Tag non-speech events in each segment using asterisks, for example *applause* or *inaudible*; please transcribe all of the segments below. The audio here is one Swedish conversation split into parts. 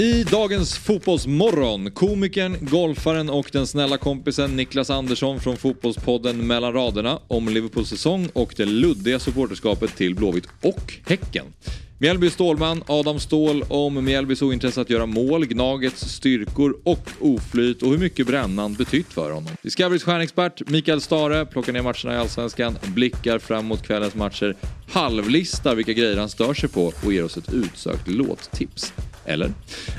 I dagens Fotbollsmorgon, komikern, golfaren och den snälla kompisen Niklas Andersson från Fotbollspodden Mellan raderna om Liverpools säsong och det luddiga supporterskapet till Blåvitt och Häcken. Mjällbys stålman Adam Ståhl om Mjällbys ointresse att göra mål, Gnagets styrkor och oflyt och hur mycket brännan betytt för honom. Discoverys stjärnexpert Mikael Stare plockar ner matcherna i Allsvenskan, blickar fram mot kvällens matcher, halvlistar vilka grejer han stör sig på och ger oss ett utsökt låttips. Eller?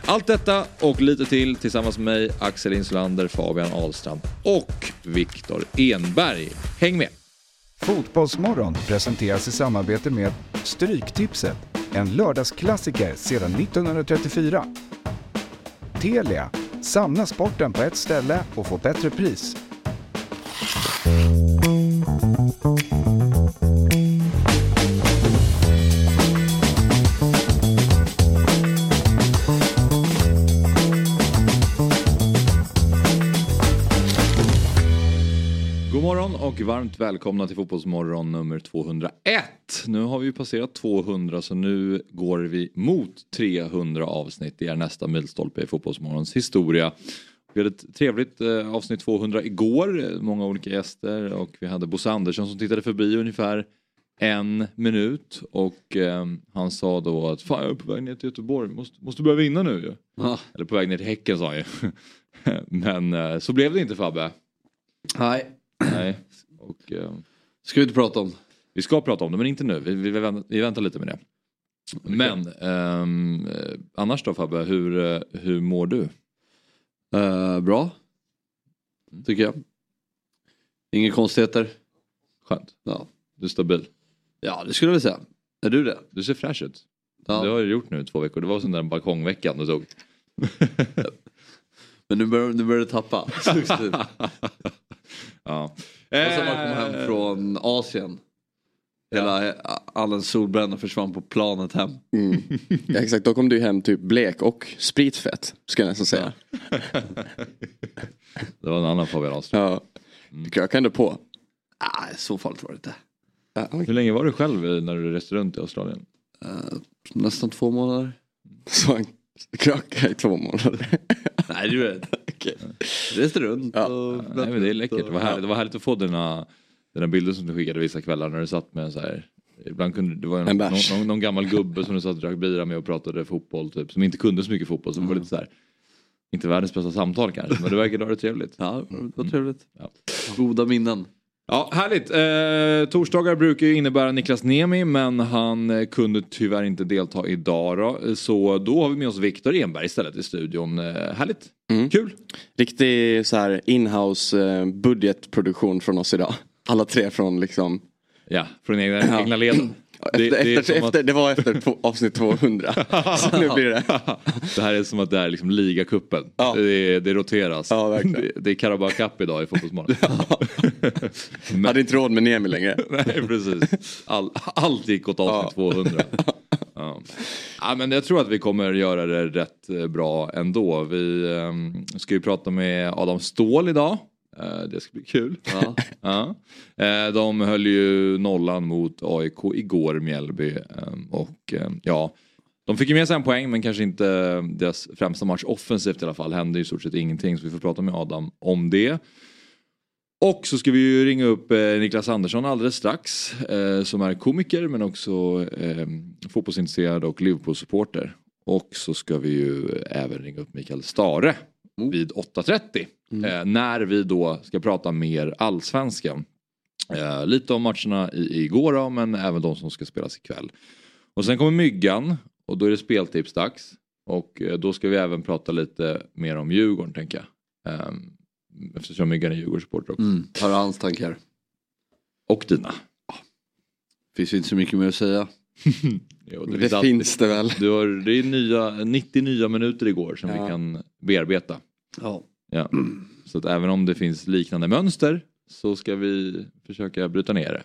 Allt detta och lite till tillsammans med mig, Axel Insulander, Fabian Ahlstrand och Viktor Enberg. Häng med! Fotbollsmorgon presenteras i samarbete med Stryktipset, en lördagsklassiker sedan 1934. Telia, samla sporten på ett ställe och få bättre pris. Och varmt välkomna till Fotbollsmorgon nummer 201. Nu har vi ju passerat 200 så nu går vi mot 300 avsnitt. Det är nästa milstolpe i Fotbollsmorgons historia. Vi hade ett trevligt eh, avsnitt 200 igår, många olika gäster och vi hade Bosse Andersson som tittade förbi ungefär en minut och eh, han sa då att fan jag är på väg ner till Göteborg, måste, måste börja vinna nu ju. Ja. Eller på väg ner till Häcken sa han ju. *laughs* Men eh, så blev det inte Fabbe. Nej, Nej. Och, eh, ska vi inte prata om. vi ska prata om det men inte nu, vi, vi, väntar, vi väntar lite med det. Men ehm, eh, annars då Fabbe, hur, eh, hur mår du? Eh, bra, tycker jag. Inga konstigheter. Skönt, Ja. du är stabil. ja, det skulle jag vilja säga. Är du det? Du ser fräsch ut. Ja. Det har du gjort nu i två veckor, det var sån där balkongveckan du tog. *laughs* Men nu börjar, nu börjar du tappa. *laughs* ja. Och sen man kom hem Eh, från Asien. Hela, all en solbränna försvann på planet hem. Mm. *laughs* Ja, exakt, då kom du hem typ blek och spritfett. Ska jag nästan säga. *laughs* Det var en annan Ahlström. Ja. Det krökade ändå på. Ah, så farligt var det inte. Hur länge var du själv när du reste runt i Australien? Eh, nästan två månader. Så han krökade i två månader. Nej, du vet. Okej. Reste runt Ja. och Nej men det är läckert, det var härligt, Ja. det var härligt att få dina, dina bilder som du skickade vissa kvällar när du satt med en så här Ibland kunde det var En någon, någon, någon gammal gubbe som du satt och drack bira med och pratade fotboll typ, som inte kunde så mycket fotboll. Som var lite så här, inte världens bästa samtal kanske, men det verkade ha det trevligt. Ja, det var trevligt. Ja. Goda minnen. Ja, härligt. Eh, torsdagar brukar ju innebära Niklas Nemi men han eh, kunde tyvärr inte delta idag då. Så då har vi med oss Viktor Enberg istället i studion. Eh, härligt. Mm. Kul. Riktig så här inhouse eh, budgetproduktion från oss idag. Alla tre från liksom. Ja, från egna, egna leden. *clears throat* Efter, Det- det efter, som att- efter, det var efter två, avsnitt 200. *laughs* så nu blir det. Det här är som att det är liksom ligacupen. Ja. Det, det roteras. Ja, det, det är Carabao Cup idag i Fotbollsmorgon. *laughs* Men- Hade inte råd med Nemi längre. *laughs* Nej precis. All, allt gick åt avsnitt 200. Ja. Ja, men jag tror att vi kommer göra det rätt eh, bra ändå. Vi ehm, ska ju prata med Adam Ståhl idag. Eh, det ska bli kul. Ja. *laughs* Ja. Eh, de höll ju nollan mot AIK igår, Mjällby. Ehm, och ehm, ja, de fick ju med sig en poäng men kanske inte deras främsta match offensivt i alla fall. Hände ju i stort sett ingenting så vi får prata med Adam om det. Och så ska vi ju ringa upp eh, Niklas Andersson alldeles strax. Som är komiker men också eh, fotbollsintresserad och Liverpool-supporter. Och så ska vi ju även ringa upp Mikael Stare vid 8.30. Eh, när vi då ska prata mer allsvenskan. Eh, lite om matcherna i, igår då, men även de som ska spelas ikväll. Och sen kommer Myggan och då är det speltipsdags. Och eh, då ska vi även prata lite mer om Djurgården tänker jag. Eh, eftersom Myggan är Djurgårdssupporter också. Mm. Har hans tankar. Och dina. Finns inte så mycket mer att säga. *laughs* Jo, Det finns alltid- finns det väl. Du har, det är nya, 90 nya minuter igår som Ja. vi kan bearbeta. Ja. Ja. Så att även om det finns liknande mönster så ska vi försöka bryta ner det.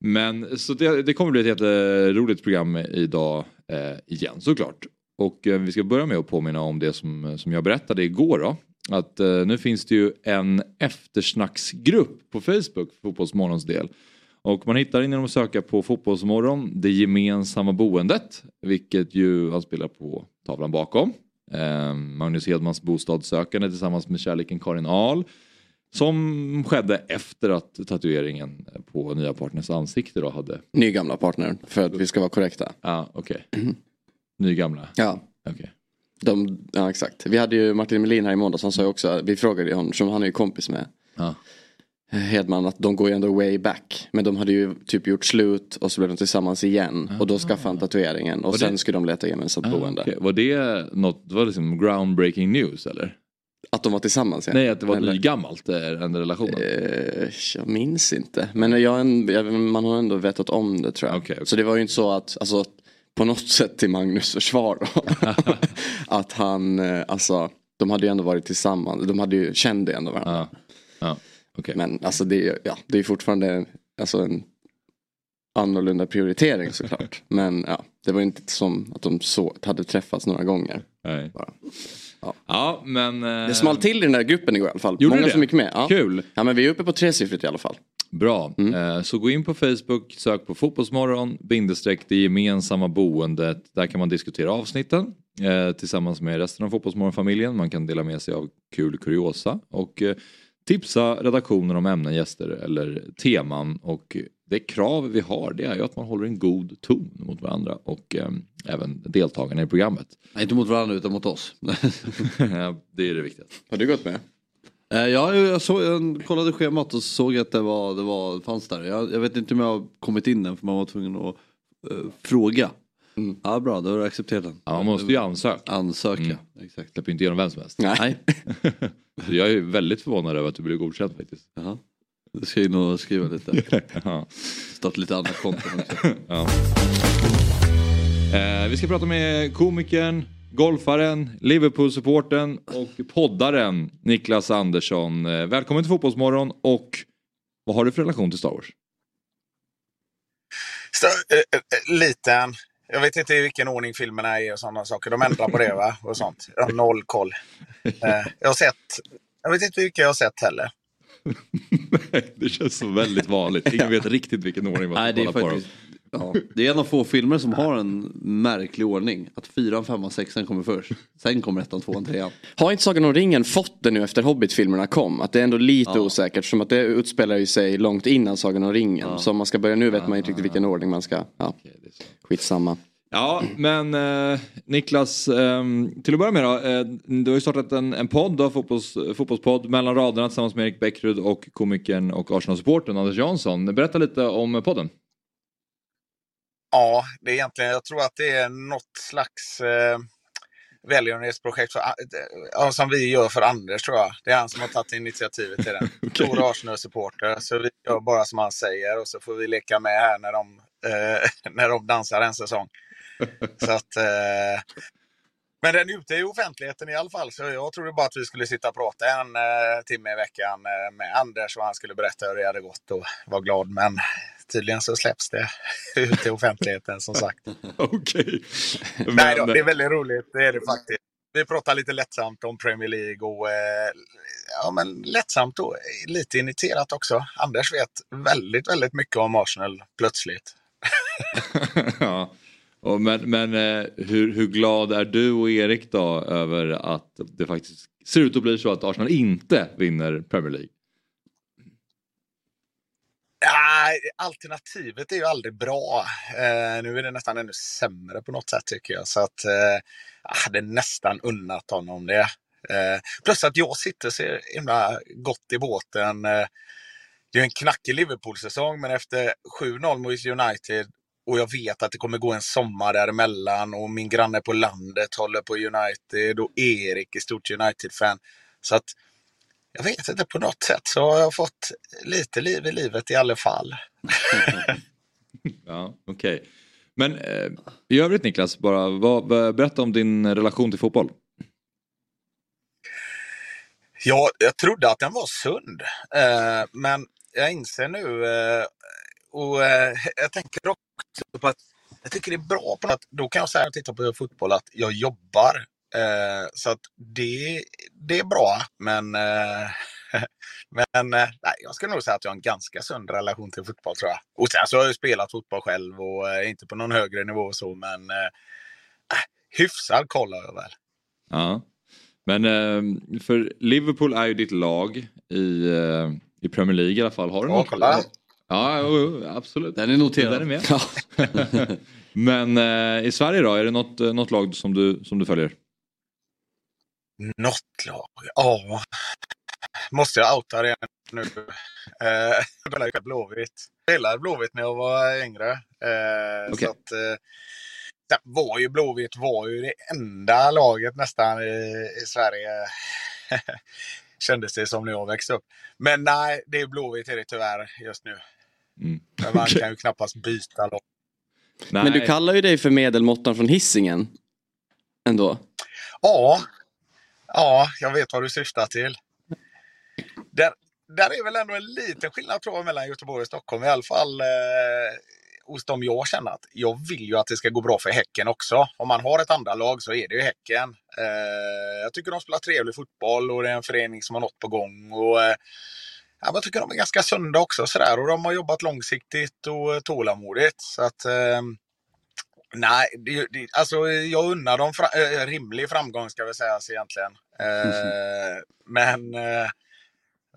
Men så det, det kommer bli ett jätteroligt program idag eh, igen såklart. Och eh, vi ska börja med att påminna om det som, som jag berättade igår då. Att eh, nu finns det ju en eftersnacksgrupp på Facebook för Fotbollsmorgons del. Och man hittar den genom att söka på Fotbollsmorgon, det gemensamma boendet. Vilket ju anspelar på tavlan bakom. Eh, Magnus Hedmans bostadssökande tillsammans med kärleken Karin Ahl. Som skedde efter att tatueringen på nya partners ansikte då hade... Nygamla partnern, för att vi ska vara korrekta. Ja, okej. Nygamla. Ja. Okej. De, ja exakt. Vi hade ju Martin Melin här i måndags. Han sa ju också, vi frågade honom, som han är ju kompis med Ja. Hedman, att de går ju ändå way back. Men de hade ju typ gjort slut och så blev de tillsammans igen. Och då skaffade han tatueringen. Och det- sen skulle de leta gemensamt Ah, boende. okej. Var det något, det var liksom groundbreaking news eller? Att de var tillsammans ja. Nej, att det var Eller- nygammalt, eh, den relationen. Eh, jag minns inte. Men jag, man har ändå vetat om det tror jag. Okej, okej. Så det var ju inte så att, alltså, på något sätt till Magnus försvar då. *laughs* *laughs* att han, eh, alltså, de hade ju ändå varit tillsammans. De hade ju, kände ändå varandra. Ja. Ja. Okej. Men alltså det, är ja, det är fortfarande alltså, en annorlunda prioritering såklart. *laughs* Men ja, det var inte som att de så, hade träffats några gånger. Nej. Bara. Ja. Ja. men... eh, Det small till i den där gruppen igår i alla fall. Gjorde Många det? som gick med. Ja. Kul! ja men vi är uppe på tresiffrigt i alla fall. Bra. Eh, Så gå in på Facebook, sök på Fotbollsmorgon, bindestreck det gemensamma boendet. Där kan man diskutera avsnitten eh, tillsammans med resten av Fotbollsmorgon-familjen. Man kan dela med sig av kul kuriosa och eh, tipsa redaktionen om ämnen, gäster eller teman. Och det krav vi har det är ju att man håller en god ton mot varandra och eh, även deltagarna i programmet. Nej, inte mot varandra utan mot oss. *laughs* det är det viktiga. Har du gått med? Eh, Ja, jag, såg, jag kollade schemat och såg att det, var, det var, fanns där. Jag, jag vet inte om jag har kommit in än för man var tvungen att eh, fråga. Mm. Ja, bra, då har du accepterat den. Ja, man måste ju ansöka. Ansöka, Mm. exakt. Släpper inte igenom vem som helst. Nej. *laughs* Jag är väldigt förvånad över att du blev godkänd faktiskt. Jaha. Du ska in och skriva lite. *laughs* Ja. Starta lite andra konton också. *laughs* Ja. Eh, vi ska prata med komikern, golfaren, Liverpool-supporten och poddaren Niklas Andersson. Eh, välkommen till Fotbollsmorgon och vad har du för relation till Star Wars? Stö- eh, eh, liten. Jag vet inte i vilken ordning filmerna är och sådana saker. De ändrar på det va? Och sånt. Jag har noll koll. Eh, jag har sett... Jag vet inte vilka jag har sett heller. *laughs* det känns så väldigt vanligt. Ingen vet riktigt vilken ordning man ska kolla på faktiskt... Ja, *laughs* det är en av få filmer som har en märklig ordning. Att fyran, femman, sexan kommer först. Sen kommer ettan, tvåan, trean. Har inte Sagan om ringen fått det nu efter Hobbit-filmerna kom? Att det är ändå lite Ja. osäkert som att det utspelar ju sig långt innan Sagan om ringen. Ja. Så om man ska börja nu vet man inte riktigt vilken ordning man ska. Ja, Okej, det är så. skitsamma. Ja, men eh, Niklas, ehm, till att börja med då. Eh, du har ju startat en, en podd, då, fotbolls, fotbollspodd mellan raderna tillsammans med Erik Bäckrud och komikern och Arsenal-supporten Anders Jansson. Berätta lite om podden. Ja, det är egentligen... Jag tror att det är något slags eh, välgörenhetsprojekt för, ja, som vi gör för Anders tror jag. Det är han som har tagit initiativet till den. *laughs* Stor Arsenal-supporter. Så vi gör bara som han säger och så får vi leka med här när de, eh, *laughs* när de dansar en säsong. *laughs* Så att, eh, men den är ute i offentligheten i alla fall. Så jag trodde bara att vi skulle sitta och prata en eh, timme i veckan eh, med Anders och han skulle berätta hur det hade gått och vara glad. Men tydligen så släpps det *laughs* ut i offentligheten som sagt. *laughs* Okej. Nej då, det är väldigt roligt. Det är det faktiskt. Vi pratar lite lättsamt om Premier League och eh, ja, men lättsamt och lite initierat också. Anders vet väldigt, väldigt mycket om Arsenal plötsligt. *laughs* ja. Och men men eh, hur, hur glad är du och Erik då över att det faktiskt ser ut att bli så att Arsenal inte vinner Premier League? Ja, alternativet är ju aldrig bra. Eh, nu är det nästan ännu sämre på något sätt tycker jag. Så att eh, jag hade nästan unnat honom det. Eh, plus att jag sitter så himla gott i båten. Eh, det är en knackig Liverpool-säsong, men efter 7-0 mot United och jag vet att det kommer gå en sommar däremellan och min granne på landet håller på United och Erik är stort United-fan. Så att jag vet inte, på något sätt så har jag fått lite liv i livet i alla fall. *laughs* Ja, okej. Men eh, i övrigt Niklas, bara, vad, berätta om din relation till fotboll. Jag, jag trodde att den var sund, eh, men jag inser nu eh, och eh, jag tänker också på att jag tycker det är bra på något. Då kan jag säga när jag tittar på fotboll att jag jobbar. Eh, så att det, det är bra, men, eh, *laughs* men eh, nej, jag skulle nog säga att jag har en ganska sund relation till fotboll tror jag. Och sen så har jag ju spelat fotboll själv och eh, inte på någon högre nivå och så, men eh, hyfsad koll har jag väl. Ja. Men eh, för Liverpool är ju ditt lag i, eh, i Premier League i alla fall. Har du Ja, något? kolla. Ja, absolut. Den är noterad. Den är med. *laughs* Men eh, i Sverige då, är det något, något lag som du, som du följer? Något lag? Ja. Måste jag outa det nu? Eh, *laughs* Jag spelade ju Blåvitt. Spelade Blåvitt när jag var yngre. Eh, Okej. så att, eh, var ju Blåvitt var ju det enda laget nästan i, i Sverige. *laughs* Kändes det som när jag växte upp. Men nej, det är Blåvitt är det tyvärr just nu. Mm. Men man *laughs* kan ju knappast byta lag. Nej. Men du kallar ju dig för medelmåttan från hissingen Ändå. Ja, ja, jag vet vad du syftar till. Där, där är väl ändå en liten skillnad tror jag mellan Göteborg och Stockholm. I alla fall eh, hos dem jag känner att jag vill ju att det ska gå bra för Häcken också. Om man har ett andra lag så är det ju Häcken. Eh, jag tycker de spelar trevlig fotboll och det är en förening som har något på gång. Och, eh, jag tycker de är ganska sunda också sådär. och de har jobbat långsiktigt och eh, tålamodigt. Så att, eh, Nej, det, det, alltså jag unnar dem fra, eh, rimlig framgång ska vi säga egentligen. Eh, men, eh,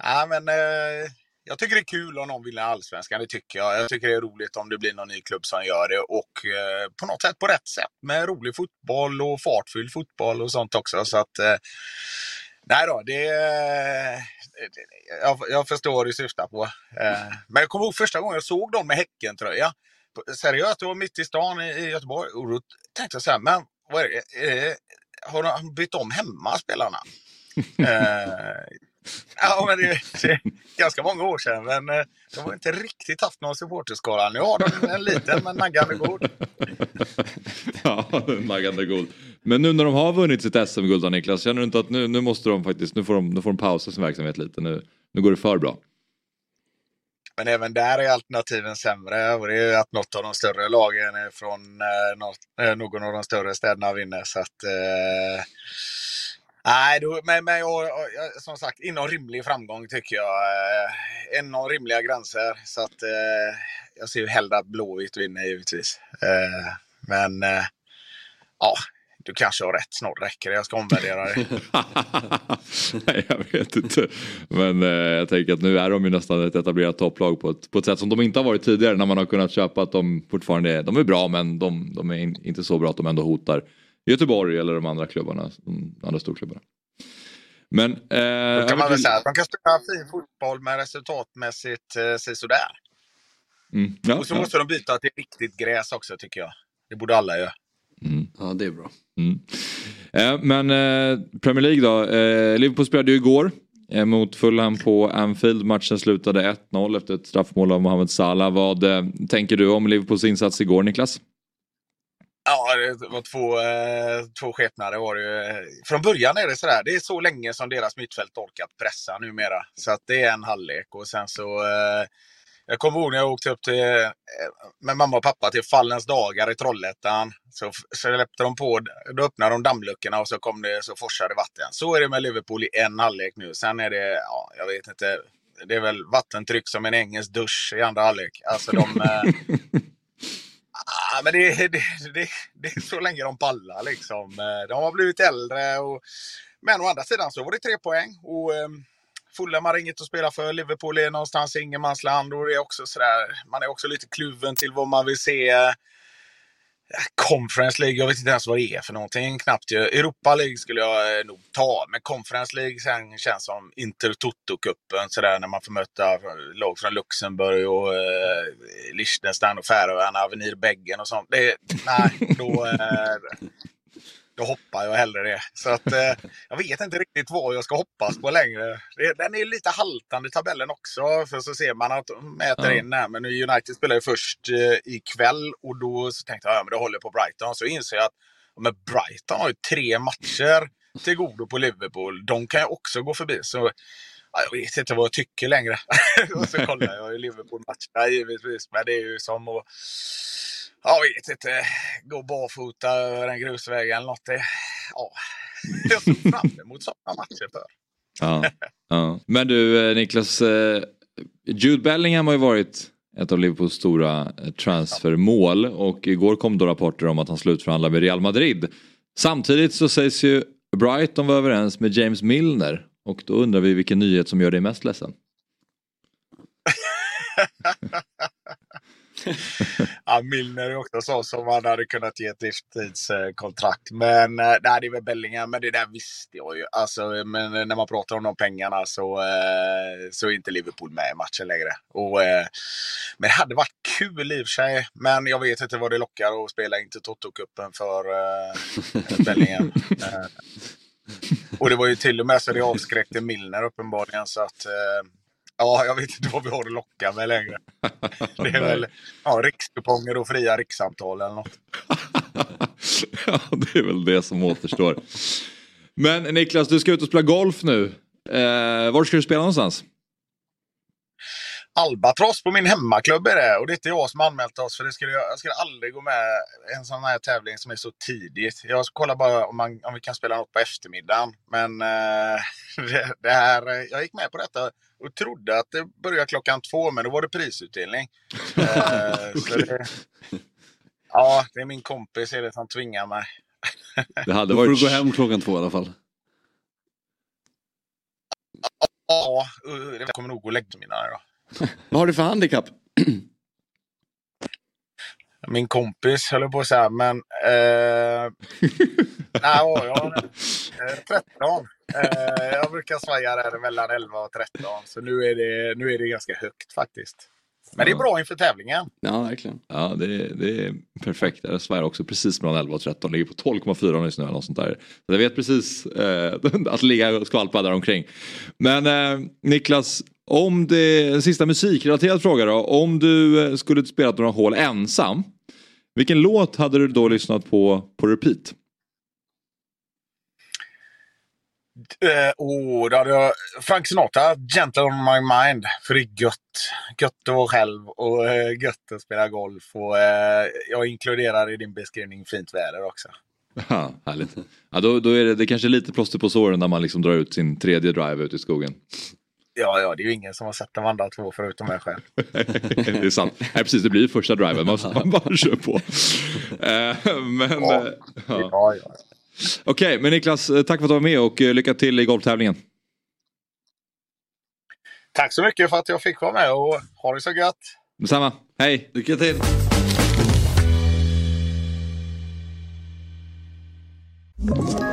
nej, men eh, jag tycker det är kul om någon vinner allsvenskan. Det tycker jag. Jag tycker det är roligt om det blir någon ny klubb som gör det och eh, på något sätt på rätt sätt med rolig fotboll och fartfylld fotboll och sånt också. Så att, eh, nej då, det, det jag, jag förstår vad du syftar på. Eh, men jag kommer ihåg första gången jag såg dem med Häckentröja seriöst, det var mitt i stan i, Göteborg. Och då tänkte jag så här, men vad är det? Det har de bytt om hemma spelarna? *laughs* eh, ja, men det, det är ganska många år sedan, men eh, de har inte riktigt haft någon supporterskara. Nu har de en liten men naggande god. *laughs* ja, naggande god. Men nu när de har vunnit sitt SM-guld Niklas, känner du inte att nu, nu måste de faktiskt, nu får de, nu får de pausa sin verksamhet lite. Nu, nu går det för bra. Men även där är alternativen sämre. Och det är att något av de större lagen är från eh, något, eh, någon av de större städerna vinner. Så att, eh, nej, då, men, men och, och, som sagt, inom rimlig framgång tycker jag. Eh, inom rimliga gränser. Så att eh, jag ser ju hellre att Blåvitt vinner givetvis. Eh, men eh, ja, du kanske har rätt. Snart räcker det. Jag ska omvärdera det. *laughs* Nej, jag vet inte. Men eh, jag tänker att nu är de ju nästan ett etablerat topplag på ett, på ett sätt som de inte har varit tidigare när man har kunnat köpa att de fortfarande är, de är bra men de, de är in, inte så bra att de ändå hotar Göteborg eller de andra klubbarna, de andra storklubbarna. Men... Eh, Då kan man väl säga att de kan spela fin fotboll men resultatmässigt eh, sådär. Mm, ja, Och så ja. måste de byta till riktigt gräs också tycker jag. Det borde alla göra. Mm. Ja, det är bra. Mm. Eh, men eh, Premier League då. Eh, Liverpool spelade ju igår mot Fulham på Anfield. Matchen slutade 1-0 efter ett straffmål av Mohamed Salah. Vad tänker du om Liverpools insats igår Niklas? Ja, det var två, eh, två skepnader var det ju. Från början är det sådär, det är så länge som deras mittfält orkat pressa numera. Så att det är en halvlek och sen så... Eh, jag kommer ihåg när jag åkte upp till, eh, med mamma och pappa till Fallens dagar i Trollhättan. Så, släppte de på, då öppnade de dammluckorna och så kom det, så forsade vatten. Så är det med Liverpool i en halvlek nu. Sen är det, ja, jag vet inte. Det är väl vattentryck som en engelsk dusch i andra halvlek. Alltså de... Eh, *laughs* Ah, men det, det, det, det är så länge de pallar liksom. Eh, De har blivit äldre. Och, men å andra sidan så var det tre poäng. Och, eh, Fulham har inget att spela för. Liverpool är någonstans i ingenmansland. Och det är också sådär, man är också lite kluven till vad man vill se. Conference League, jag vet inte ens vad det är för någonting. Knappt ju. Europa League skulle jag eh, nog ta. Men Conference League sen känns som Inter Toto-cupen. Sådär när man får möta eh, lag från Luxemburg och eh, Liechtenstein och Färöarna, Avenir Beggen och sånt. Det, nej, då, eh, då hoppar jag hellre det. Så att eh, *laughs* jag vet inte riktigt vad jag ska hoppas på längre. Det, den är lite haltande tabellen också. För så ser man att de mäter Ja. in där. Men nu United spelar ju först eh, ikväll och då så tänkte jag ja, men det håller på Brighton. Så inser jag att ja, men Brighton har ju tre matcher till godo på Liverpool. De kan ju också gå förbi. Så ja, jag vet inte vad jag tycker längre. *laughs* och så kollar jag ju Liverpool-matcherna givetvis. Men det är ju som att jag vet inte, gå barfota över en grusväg eller något. Det, ja. *laughs* Jag ser fram emot sådana matcher för. Ja, ja. Men du eh, Niklas, eh, Jude Bellingham har ju varit ett av Liverpools stora eh, transfermål och igår kom då rapporter om att han slutförhandlar med Real Madrid. Samtidigt så sägs ju Brighton vara överens med James Milner. Och då undrar vi vilken nyhet som gör dig mest ledsen. *laughs* *laughs* ja, Milner är också så som man hade kunnat ge ett livstidskontrakt. Men eh, nej, det är väl Bellingham, men det där visste jag ju. Alltså, men när man pratar om de pengarna så, eh, så är inte Liverpool med i matchen längre. Och, eh, men det hade varit kul i och för sig. Men jag vet inte vad det lockar att spela inte Toto-cupen för *laughs* Bellingham. och det var ju till och med så det avskräckte Milner uppenbarligen. Så att, Ja, jag vet inte vad vi har att locka med längre. *laughs* Det är väl ja, rikskuponger och fria rikssamtal eller något. *laughs* ja, det är väl det som återstår. Men Niklas, du ska ut och spela golf nu. Eh, var ska du spela någonstans? Albatross på min hemmaklubb är det. Och det är inte jag som anmält oss. För det skulle, jag skulle aldrig gå med en sån här tävling som är så tidigt. Jag kollar bara om, man, om vi kan spela något på eftermiddagen. Men eh, *laughs* det, det, här, jag gick med på detta och trodde att det började klockan två. Men då var det prisutdelning. *laughs* eh, så det, ja, det är min kompis är det som tvingar mig. det hade varit... Då får du gå hem klockan två i alla fall. Ja, det kommer nog gå och lägga mig då. *laughs* Vad har du för handikapp? Min kompis höll på att säga, men... Eh, *laughs* nej, jag, 13. Eh, jag brukar svaja där mellan 11 och 13. Så nu är det, nu är det ganska högt faktiskt. Men det är bra inför tävlingen. Ja, verkligen. Ja, det, är, det är perfekt. Jag svajar också precis mellan 11 och 13. Ligger på 12,4 just nu eller något sånt där. Så jag vet precis eh, *laughs* att ligga och skvalpa där omkring. Men eh, Niklas, om det, sista musikrelaterad fråga då. Om du eh, skulle spela några hål ensam. Vilken låt hade du då lyssnat på på repeat? Eh, oh, då hade jag Frank Sinatra, Gentle on my mind. För det är gött. Gött att vara själv och eh, gött att spela golf. Och, eh, jag inkluderar i din beskrivning fint väder också. Ja, härligt. Ja, då, då är det, det kanske lite plåster på såren när man liksom drar ut sin tredje drive ut i skogen. Ja, ja, det är ju ingen som har sett de andra två förutom mig själv. *laughs* det är sant. Nej, precis, det blir första driven, man, man bara *laughs* kör på. Eh, men, ja. Eh, ja. ja, ja. Okej, okay, men Niklas, eh, tack för att du var med och lycka till i golftävlingen. Tack så mycket för att jag fick vara med och ha det så gött. Detsamma, hej! Lycka till! Ett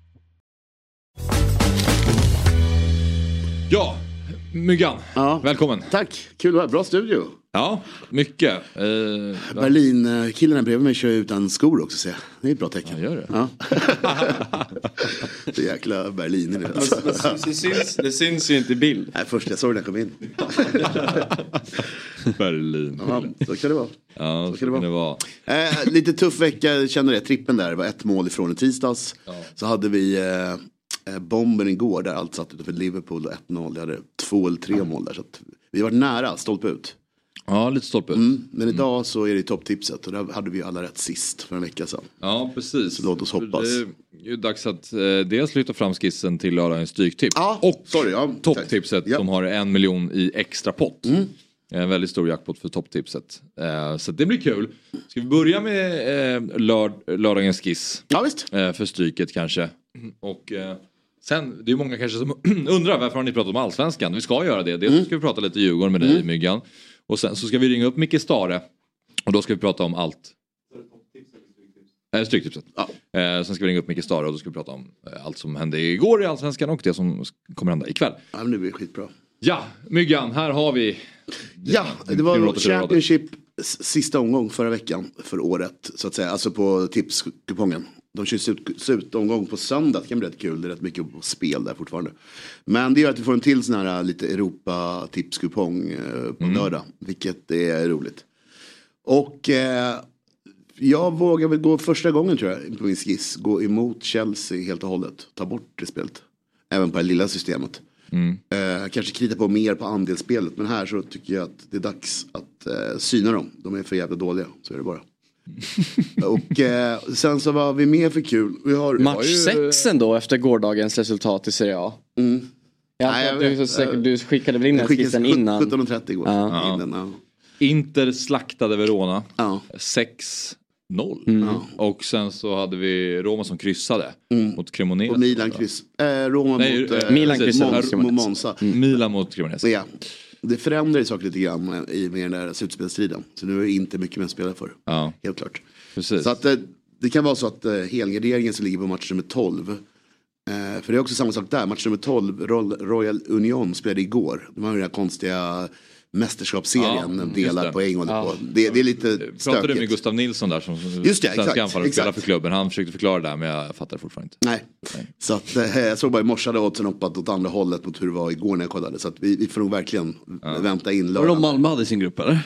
Ja, Myggan. Ja. Välkommen. Tack, kul att Bra studio. Ja, mycket. Eh, Berlin-killarna bredvid mig kör utan skor också ser jag. Det är ett bra tecken. Ja, gör det. Ja. *laughs* det är jäkla Berlin det, alltså. det, syns, det syns ju inte i bild. Nej, först jag såg när jag kom in. *laughs* Berlin. Ja, så kan det vara. Ja, så, kan det vara. Eh, lite tuff vecka, känner det. Trippen där, det var ett mål ifrån i tisdags. Ja. Så hade vi eh, eh bomben igår där allt satt utanför Liverpool 1-0. Jag hade två eller tre mål där. Så vi var nära, stolpe ut. Ja, lite stolpe mm, Men idag mm. så är det topptipset och där hade vi alla rätt sist för en vecka sedan. Ja, precis. Så låt oss hoppas. Det är ju dags att eh, dels lyfta fram skissen till lördagens Stryktips. Ja, och sorry, ja, topptipset ja. som har en miljon i extra pott. Mm. En väldigt stor jackpot för topptipset. Eh, så det blir kul. Ska vi börja med eh, lörd lördagens skiss? Ja, visst. Eh, för Stryket kanske. Och sen, det är många kanske som *clears throat* undrar varför har ni pratat om allsvenskan? Vi ska göra det. Dels mm. ska vi prata lite Djurgården med dig mm. Myggan. Och sen så ska vi ringa upp Micke Stare. Och då ska vi prata om allt. Stryktipset. Ja. Eh, sen ska vi ringa upp Micke Stare och då ska vi prata om eh, allt som hände igår i Allsvenskan och det som kommer hända ikväll. Ja men det blir skitbra. Ja, Myggan, här har vi. Ja, det var Championship sista omgång förra veckan för året så att säga. Alltså på tipskupongen. De kör slutomgång på söndag, det kan bli rätt kul. Det är rätt mycket spel där fortfarande. Men det gör att vi får en till sån här lite Europa-tipskupong eh, på mm. lördag. Vilket är roligt. Och eh, Jag vågar väl gå första gången tror jag på min skiss. Gå emot Chelsea helt och hållet. Ta bort det spelet. Även på det lilla systemet. Mm. Eh, kanske krita på mer på andelsspelet. Men här så tycker jag att det är dags att eh, syna dem. De är för jävla dåliga. Så är det bara. Och eh, sen så var vi med för kul. Vi har, Match 6 ändå efter gårdagens resultat i Serie A. Mm. Jag Nej, jag du, vet. säkert, du skickade väl in den skickade skissen innan? 17.30 igår. Ja. Ja. Inter slaktade Verona. Ja. 6-0. Mm. Och sen så hade vi Roma som kryssade mot Cremonese. Och Milan kryss. Eh, Roma Nej, mot eh, eh, Milan kryssade Monza. Milan mot Cremonese. Ja. Det förändrar ju saker lite grann i med den där slutspelsstriden. Så nu är det inte mycket mer att spela för. Ja. Helt klart. Precis. Så att eh, det kan vara så att eh, helgarderingen som ligger på match nummer 12. Eh, för det är också samma sak där. Match nummer 12, Royal, Royal Union spelade igår. De har ju den här konstiga mästerskapsserien, Ja, det. poäng håller Ja. på. Det, det är lite Pratade du stökigt. med Gustav Nilsson där som Just det, svenska exakt, anfallare och spelar exakt. för klubben. Han försökte förklara det där men jag fattar fortfarande inte. Nej. Så att, eh, jag såg bara i morse hade oddsen hoppat åt andra hållet mot hur det var igår när jag kollade. Så att vi, vi får nog verkligen vänta in Var det lördagen. de Malmö hade i sin grupp eller?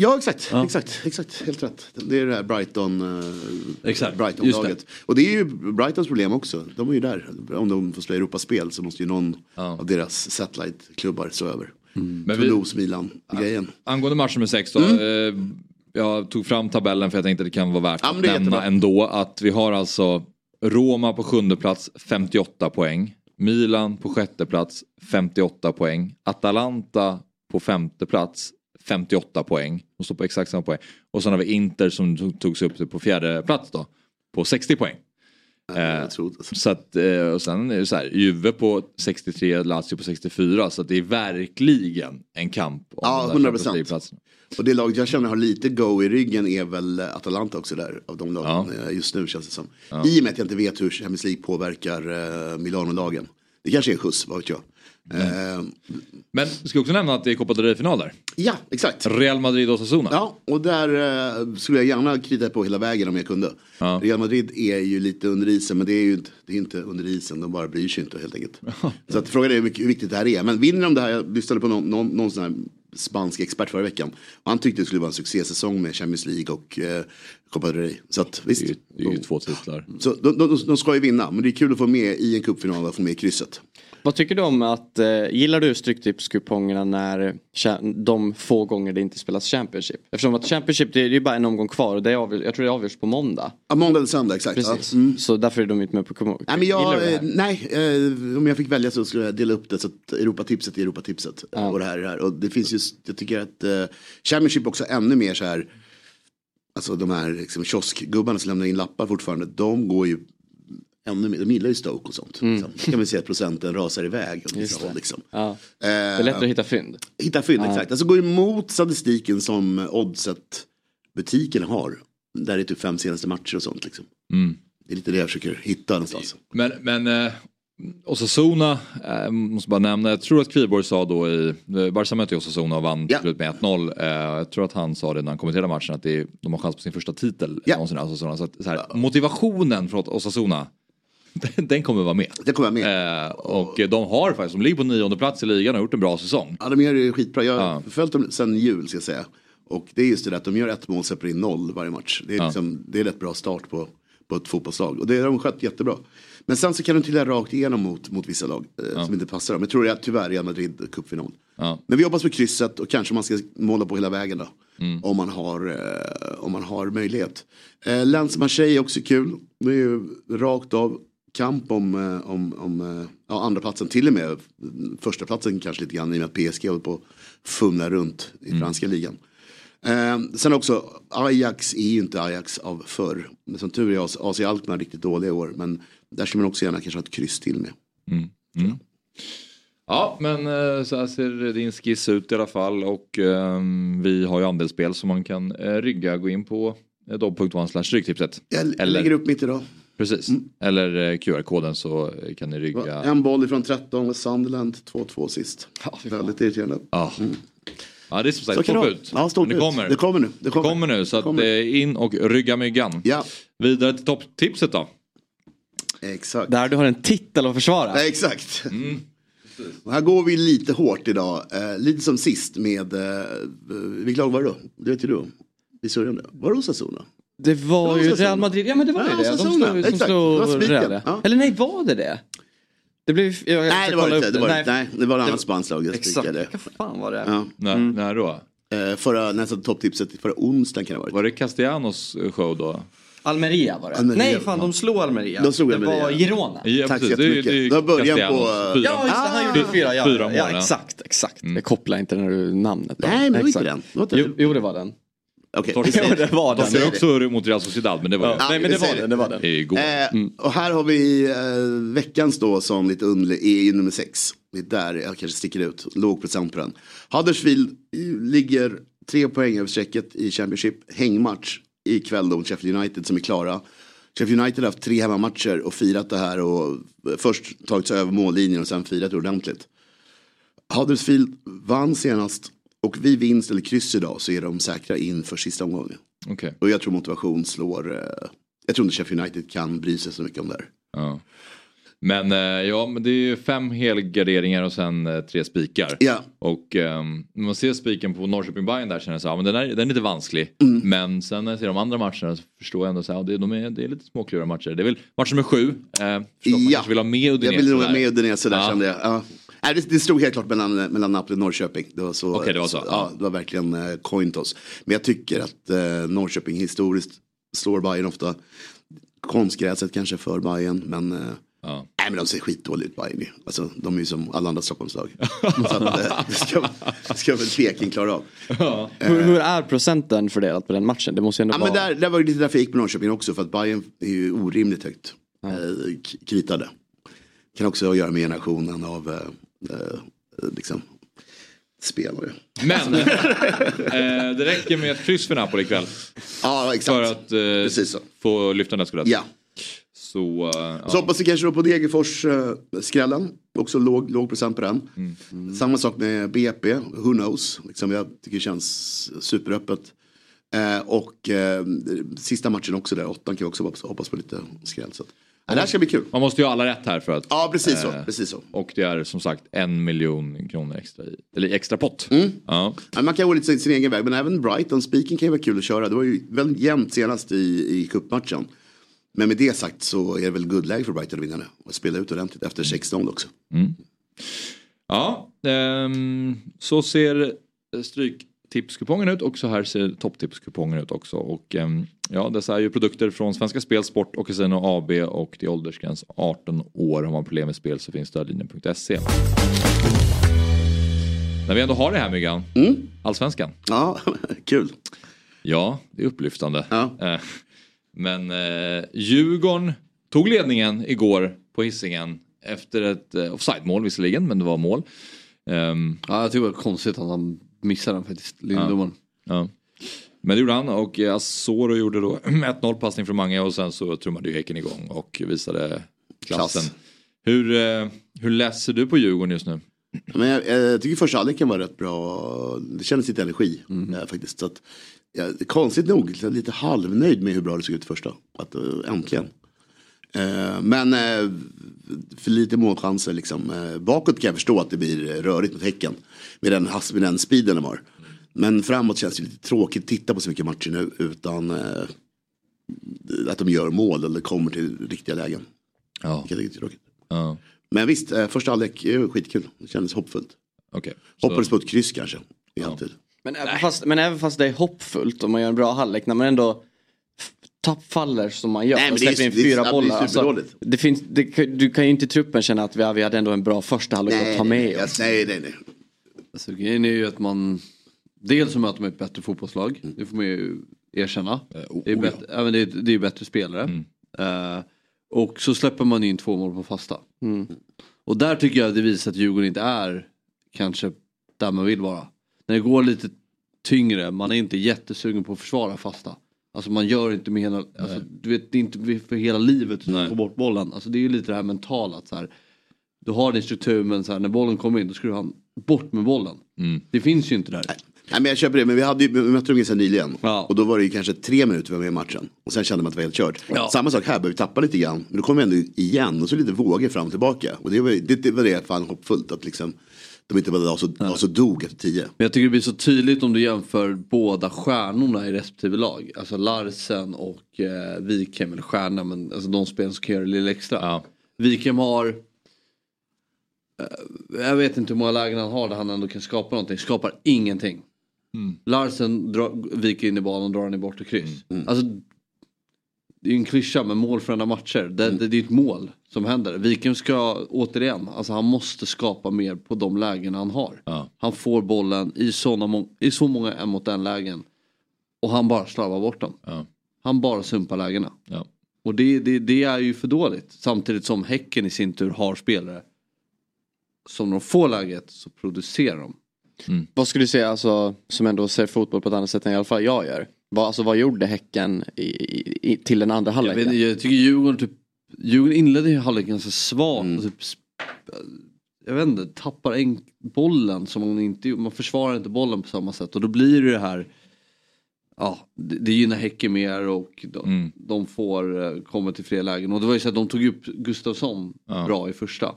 Ja exakt, exakt, exakt, helt rätt. Det är det här Brighton, eh, Exakt, Brighton-laget. Och det är ju Brightons problem också. De är ju där. Om de får spela Europaspel så måste ju någon av deras satellite-klubbar stå över. Men vi- Toulouse, Milan, grejen. Angående match nummer 6 då. Eh, jag tog fram tabellen för jag tänkte att det kan vara värt Ja, att det nämna ändå. Att vi har alltså Roma på sjunde plats 58 poäng. Milan på sjätte plats 58 poäng. Atalanta på femte plats 58 poäng. De står på exakt samma poäng. Och sen har vi Inter som tog- togs upp på fjärde plats då. På 60 poäng. Eh, så att, eh, och sen är det så här, Juve på 63, Lazio på 64. Så det är verkligen en kamp om Ja, de där 100 Champions League-platserna. Och det laget jag känner har lite go i ryggen är väl Atalanta också där. Av de lagen eh, just nu känns det som. Ja. I och med att jag inte vet hur Champions League påverkar Milano-lagen. Det kanske är en skjuts, vad vet jag. Eh, Men ska också nämna att det är Copa del Rey-final där. Ja, exakt. Real Madrid och Osasuna. Ja, och där eh, skulle jag gärna krita på hela vägen om jag kunde. Real Madrid är ju lite under isen, men det är ju inte, det är inte under isen, de bara bryr sig inte helt enkelt. Så att frågan är hur, viktigt det här är. Men vinner de det här, jag lyssnade på någon, någon, någon sån här spansk expert förra veckan. Och han tyckte det skulle vara en succésäsong med Champions League och eh, Copa del Rey. Så att visst. Det är ju två titlar. Så de, de, de ska ju vinna, men det är kul att få med i en cupfinal och få med krysset. Vad tycker du om att, eh, gillar du Stryktipskupongerna när de få gånger det inte spelas Championship? Eftersom att Championship det är ju bara en omgång kvar och det är avgörs, jag tror det avgörs på måndag. Ja, måndag eller söndag, exakt. Precis. Ja, mm. Så därför är de inte med på kupongen. Nej, men jag, eh, nej eh, om jag fick välja så skulle jag dela upp det så att Europatipset är Europatipset. Och det här är det här. Och det finns just, jag tycker att eh, Championship också ännu mer så här, alltså de här liksom, kioskgubbarna som lämnar in lappar fortfarande, de går ju ännu mer, de gillar ju Stoke och sånt. Liksom. Så kan vi se att procenten rasar iväg. *laughs* Mm. Vissa det. Liksom. Ja. Det är lättare att hitta fynd. Hitta fynd, Ja. exakt. Alltså gå emot statistiken som oddset butiken har. Där det är typ fem senaste matcher och sånt. Liksom. Mm. Det är lite det jag försöker hitta någonstans. Men, men eh, Osasuna, eh, måste bara nämna, jag tror att Kviborg sa då i, eh, Barca mötte Osasuna och vann till slut med 1-0. Eh, jag tror att han sa det när han kommenterade matchen att det är, de har chans på sin första titel någonsin. Osasuna. Så att, så här, motivationen från Osasuna, *laughs* den, kommer vara med. Den kommer med. Eh, och de har faktiskt, de ligger på nionde plats i ligan och har gjort en bra säsong. Ja, de gör det skitbra. Jag har Ja. följt dem sedan jul ska jag säga. Och det är just det där att de gör ett mål, släpper in noll varje match. Det är, Ja. liksom, det är rätt bra start på, på ett fotbollslag. Och det har de skött jättebra. Men sen så kan de trilla rakt igenom mot, mot vissa lag eh, som inte passar dem. Jag tror det är tyvärr Real Madrid cupfinal. Ja. Men vi hoppas på krysset och kanske man ska måla på hela vägen då. Mm. Om, man har, eh, om man har möjlighet. Eh, Lens Marseille är också kul. Det är ju rakt av kamp om, eh, om, om eh, ja, andra platsen till och med första platsen kanske lite grann i och med att PSG håller på att fumla runt i Mm. franska ligan. Eh, sen också, Ajax är ju inte Ajax av förr. Men som tur är AC Alkmaar riktigt dåliga i år. Men där ska man också gärna kanske ha ett kryss till med. Mm. Mm. Ja, men eh, så här ser din skiss ut i alla fall och ehm, vi har ju andelsspel som man kan eh, rygga. Gå in på eh, dobb.one slash stryktipset. Jag lägger upp mitt idag. Precis, eller eh, QR-koden så eh, kan ni rygga. En boll ifrån 13 och Sunderland 2-2 sist. Väldigt irriterande. Ja. Ja det är som Så sagt det vara. ut. Ja, Men det ut. kommer. Det kommer nu. Det kommer. nu så att kommer. eh, in och rygga myggan. Ja. Vidare till topptipset då. Exakt. Där du har en titel att försvara. Nej, exakt. Och här går vi lite hårt idag. Eh, lite som sist med, eh, vilket lag var det då? Det vet ju du. i Syrien? Var det Osasuna? Det var ju. Real Madrid, ja men det var Ja, ju det. De slog. Det var slog Real. ja. Eller nej, var det det? Det blev, jag, jag Nej, det var det inte. Det var, nej. det var ett annat spanskt lag. Exakt, vilka fan var det? Ja. När, Mm. när då? Eh, Förra, nästan topptipset förra onsdagen kan det ha varit. Var det Castellanos show då? Almeria var det. Almeria, nej fan, ja. de slog Almeria. De slog det Almeria. var Girona. Ja, Tack så. Det jättemycket. det Det var början på- fyra. Ja, just det, han gjorde fyra. Ja, Fyra mål, ja, ja. exakt, exakt. Jag kopplar inte när du namnet. då. Nej, men det var inte. Det den. jo, det var den. Okej, vi säger *laughs* det var De den. spelade också mot Real Sociedad men det var Ja, Ja, nej, men det var den. Det var den. ju igår. Eh, Och här har vi eh, veckans då som lite underlig, är ju nummer sex. Det är där jag kanske sticker ut, låg procent på den. Huddersfield eh, ligger tre poäng över strecket i Championship. Hängmatch ikväll då mot Sheffield United som är klara. Sheffield United har haft tre hemmamatcher och firat det här och eh, först tagit sig över mållinjen och sen firat det ordentligt. Huddersfield vann senast och vid vinst eller kryss idag så är de säkra in för sista omgången. Okej. Och jag tror motivation slår, eh, jag tror inte Sheffield United kan bry sig så mycket om det här. Ja. Men eh, ja, men det är ju fem helgarderingar och sen eh, tre spikar. Ja. Och ehm, när man ser spiken på Norrköping Bayern där känner jag så här, men den är, den är lite vansklig. Mm. Men sen när jag ser de andra matcherna så förstår jag ändå så här, det, de är, det är lite småkluriga matcher. Det är väl match nummer sju. Eh, man Ja. kanske vill ha med Jag Udinese ville nog där. ha med Udinese där Ja. kände jag. Ja. Nej, det, det stod helt klart mellan, mellan Napoli och Norrköping. Det var så. Okej, det var så. Ja, det var verkligen eh, coin toss. Men jag tycker att eh, Norrköping historiskt slår Bayern ofta. Konstgräset kanske för Bayern men eh, Ja. Nej men de ser skitdåligt ut Bayern. Alltså de är ju som alla andra Stockholmslag. *laughs* så att, eh, det, ska, det ska väl Peking klara av. Hur, hur är procenten fördelat på den matchen? Det måste ju ändå Ja, vara... men där, där var det lite därför jag gick på Norrköping också. För att Bayern är ju orimligt högt eh, kritade. Kan också ha att göra med generationen av eh, liksom, spelare. Men *laughs* eh, det räcker med ett kryss för Napoli ikväll. Ja exakt. För att eh, Precis så. få lyfta nästskuddet. Ja. Så, eh, Så hoppas vi kanske då på Degerfors-skrällen. Också låg, låg procent på den. Samma sak med BP, who knows. Liksom, jag tycker det känns superöppet. Eh, och eh, sista matchen också där, åttan kan vi också hoppas, hoppas på lite skräll. Så. Ja, det här ska bli kul. Man måste ju ha alla rätt här för att Ja, precis så. Eh, Precis så. Och det är som sagt en miljon kronor extra i, eller extra pott. Mm. Ja. Ja, man kan gå lite sin, sin egen väg, men även Brighton, speaking kan ju vara kul att köra. Det var ju väldigt jämnt senast i, i cupmatchen. Men med det sagt så är det väl guldläge för Brighton att vinna nu. Och spela ut ordentligt efter 6-0 också. Ja, ehm, så ser stryktipskupongen ut och så här ser topptipskupongen ut också. Och ehm, ja, dessa är ju produkter från Svenska Spel, Sport och Casino AB och det är åldersgräns 18 år. Har man problem med spel så finns stödlinjen.se. När vi ändå har det här Myggan, Allsvenskan. Ja, *laughs* kul. Ja, det är upplyftande. Ja. Eh, Men eh, Djurgården tog ledningen igår på Hisingen efter ett eh, offside-mål visserligen, men det var mål. Ehm, Ja, jag tycker det var konstigt att han missade den faktiskt, Lindedomaren. ja. Men det gjorde han och eh, Asoro gjorde då *clears throat* 1-0 passning från Mange och sen så trummade ju Häcken igång och visade klassen. Klass. Hur, eh, hur läser du på Djurgården just nu? Men jag, jag tycker första halvleken var rätt bra. Det kändes lite energi eh, faktiskt. Så att, ja, konstigt nog, lite halvnöjd med hur bra det såg ut första. Att, äntligen. Eh, men eh, för lite målchanser liksom. Bakåt kan jag förstå att det blir rörigt mot Häcken. Med den, med den speeden de har. Men framåt känns det lite tråkigt att titta på så mycket matcher nu. Utan eh, att de gör mål eller kommer till riktiga lägen. Ja. Det är lite tråkigt. Ja. Men visst, eh, första halvlek är skitkul. Det kändes hoppfullt. Okej. Så- Hoppades på ett kryss kanske. I alltid. Men även, fast, men även fast det är hoppfullt och man gör en bra halvlek när man ändå tappfaller som man gör Nej, och det är- släpper in det är- fyra ja, det är bollar. Alltså, det finns, det, du kan ju inte i truppen känna att vi, vi hade ändå en bra första halvlek att ta med nej, oss. nej, nej, nej. Alltså, grejen är ju att man dels så möter man ett bättre fotbollslag. Det får man ju erkänna. det, är oh, bättre, ja, men det, är, det är bättre spelare. Eh, och så släpper man in två mål på fasta. Och där tycker jag det visar att Djurgården inte är kanske där man vill vara. När det går lite tyngre, man är inte jättesugen på att försvara fasta. Alltså man gör inte med hela, alltså, du vet det är inte för hela livet att få bort bollen. Alltså det är ju lite det här mentala att så här, du har din struktur men så här, när bollen kommer in då ska du ha bort med bollen. Det finns ju inte där. Nej men jag köper det, men vi, hade ju, vi mötte dem ganska nyligen. Ja. Och då var det ju kanske tre minuter vi var med i matchen. Och sen kände man att det var helt kört. Ja. Samma sak här, började vi tappa lite grann. Men då kom vi ändå igen och så lite vågor fram och tillbaka. Och det var det, det, var det fan hoppfullt att liksom de inte bara så, ja. så dog efter tio. Men jag tycker det blir så tydligt om du jämför båda stjärnorna i respektive lag. Alltså Larsen och eh, Wikheim, eller stjärna men alltså de spelarna som kan göra det lite extra. Ja. Wikheim har eh, jag vet inte hur många lägen han har där han ändå kan skapa någonting. Skapar ingenting. Mm. Larsen drar, viker in i bollen och drar den i bortre kryss. Mm. Alltså, det är ju en klyscha med mål för målförända matcher. Det, mm. det, det är ett mål som händer. Viken ska återigen, alltså han måste skapa mer på de lägen han har. Ja. Han får bollen i, såna, i så många en mot en lägen. Och han bara slarvar bort dem. Ja. Han bara sumpar lägena. Ja. Och det, det, det, är ju för dåligt. Samtidigt som Häcken i sin tur har spelare. Som de får läget så producerar de. Mm. Vad skulle du säga, alltså, som ändå ser fotboll på ett annat sätt än i alla fall jag gör. Vad, alltså, vad gjorde Häcken i, i, till den andra halvleken? Jag, jag tycker Djurgården, typ, Djurgården inledde ju halvleken ganska svagt. Mm. Typ, jag vet inte, tappar en, bollen som man inte Man försvarar inte bollen på samma sätt och då blir det här Ja, det, det gynnar Häcken mer och de, mm. de får eh, komma till fler lägen. Och det var ju så att de tog upp Gustafsson ja. bra i första.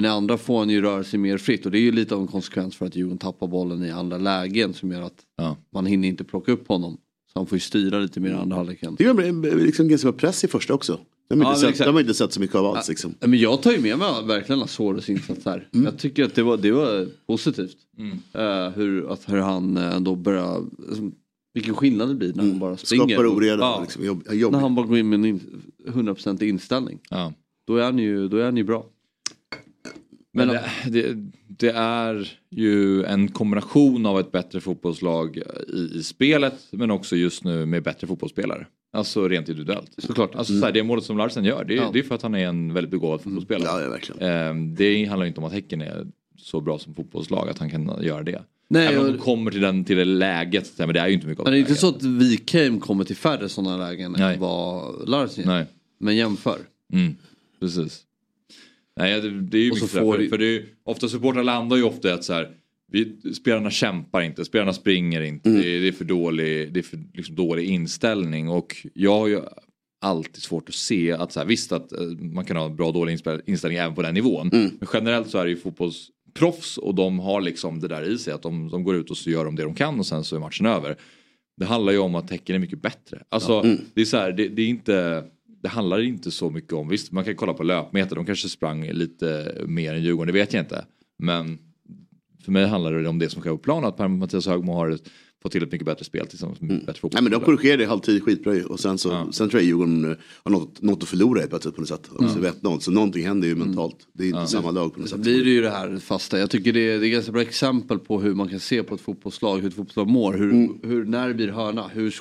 Men i andra får han ju röra sig mer fritt och det är ju lite av en konsekvens för att Djurgården tappar bollen i andra lägen som gör att ja. man hinner inte plocka upp honom. Så han får ju styra lite mer i andra halvleken. Det är liksom ganska press i första också. De har, ja, inte, sett, de har inte sett så mycket av alls. Liksom. men jag tar ju med mig verkligen Azoros insats här. Mm. Jag tycker att det var, det var positivt. Mm. Uh, hur, att hur han eh, ändå börjar, alltså, vilken skillnad det blir när mm. han bara springer. Skapar oreda. Ja. Liksom, jobb, jobb. När han bara går in med en in, 100% inställning. Ja. Då, är han ju, då är han ju bra. Men det, det, det, är ju en kombination av ett bättre fotbollslag i, i, spelet men också just nu med bättre fotbollsspelare. Alltså rent individuellt. Såklart. Alltså, mm. så här, det målet som Larsen gör det, ja. det är för att han är en väldigt begåvad mm. fotbollsspelare. Ja, verkligen. Eh, det handlar inte om att Häcken är så bra som fotbollslag att han kan göra det. Nej, Även om de kommer till, den, till det läget, men det är ju inte mycket av Men det är inte så att Wikheim kommer till färre sådana lägen Nej. än vad Larsen gör. Men jämför. Mm. Precis. Nej, det, det är ju mycket får... för, det är, ofta supportrar landar ju ofta i att så här, vi, spelarna kämpar inte, spelarna springer inte, mm. det, det, är för dålig, det är för liksom, dålig inställning och jag har ju alltid svårt att se att så här, visst att eh, man kan ha en bra och dålig inställning även på den nivån. Mm. Men generellt så är det ju fotbollsproffs och de har liksom det där i sig att de, de går ut och så gör de det de kan och sen så är matchen över. Det handlar ju om att tecken är mycket bättre. Alltså ja. mm. det är så här, det, det är inte det handlar inte så mycket om, visst man kan kolla på löpmeter, de kanske sprang lite mer än Djurgården, det vet jag inte. Men för mig handlar det om det som sker på planen, att Mattias Högmo har fått till ett mycket bättre spel tillsammans med mm. bättre fotboll. Nej men de korrigerade i halvtid skitbra och sen så ja. sen tror jag Djurgården har något, något att förlora på på något sätt. Vet något. så någonting händer ju mentalt. Det är inte ja. samma lag på något så sätt. blir det ju det här fasta. Jag tycker det är, det är ganska bra exempel på hur man kan se på ett fotbollslag, hur ett fotbollslag mår. Hur, mm. hur när det blir hörna, hur,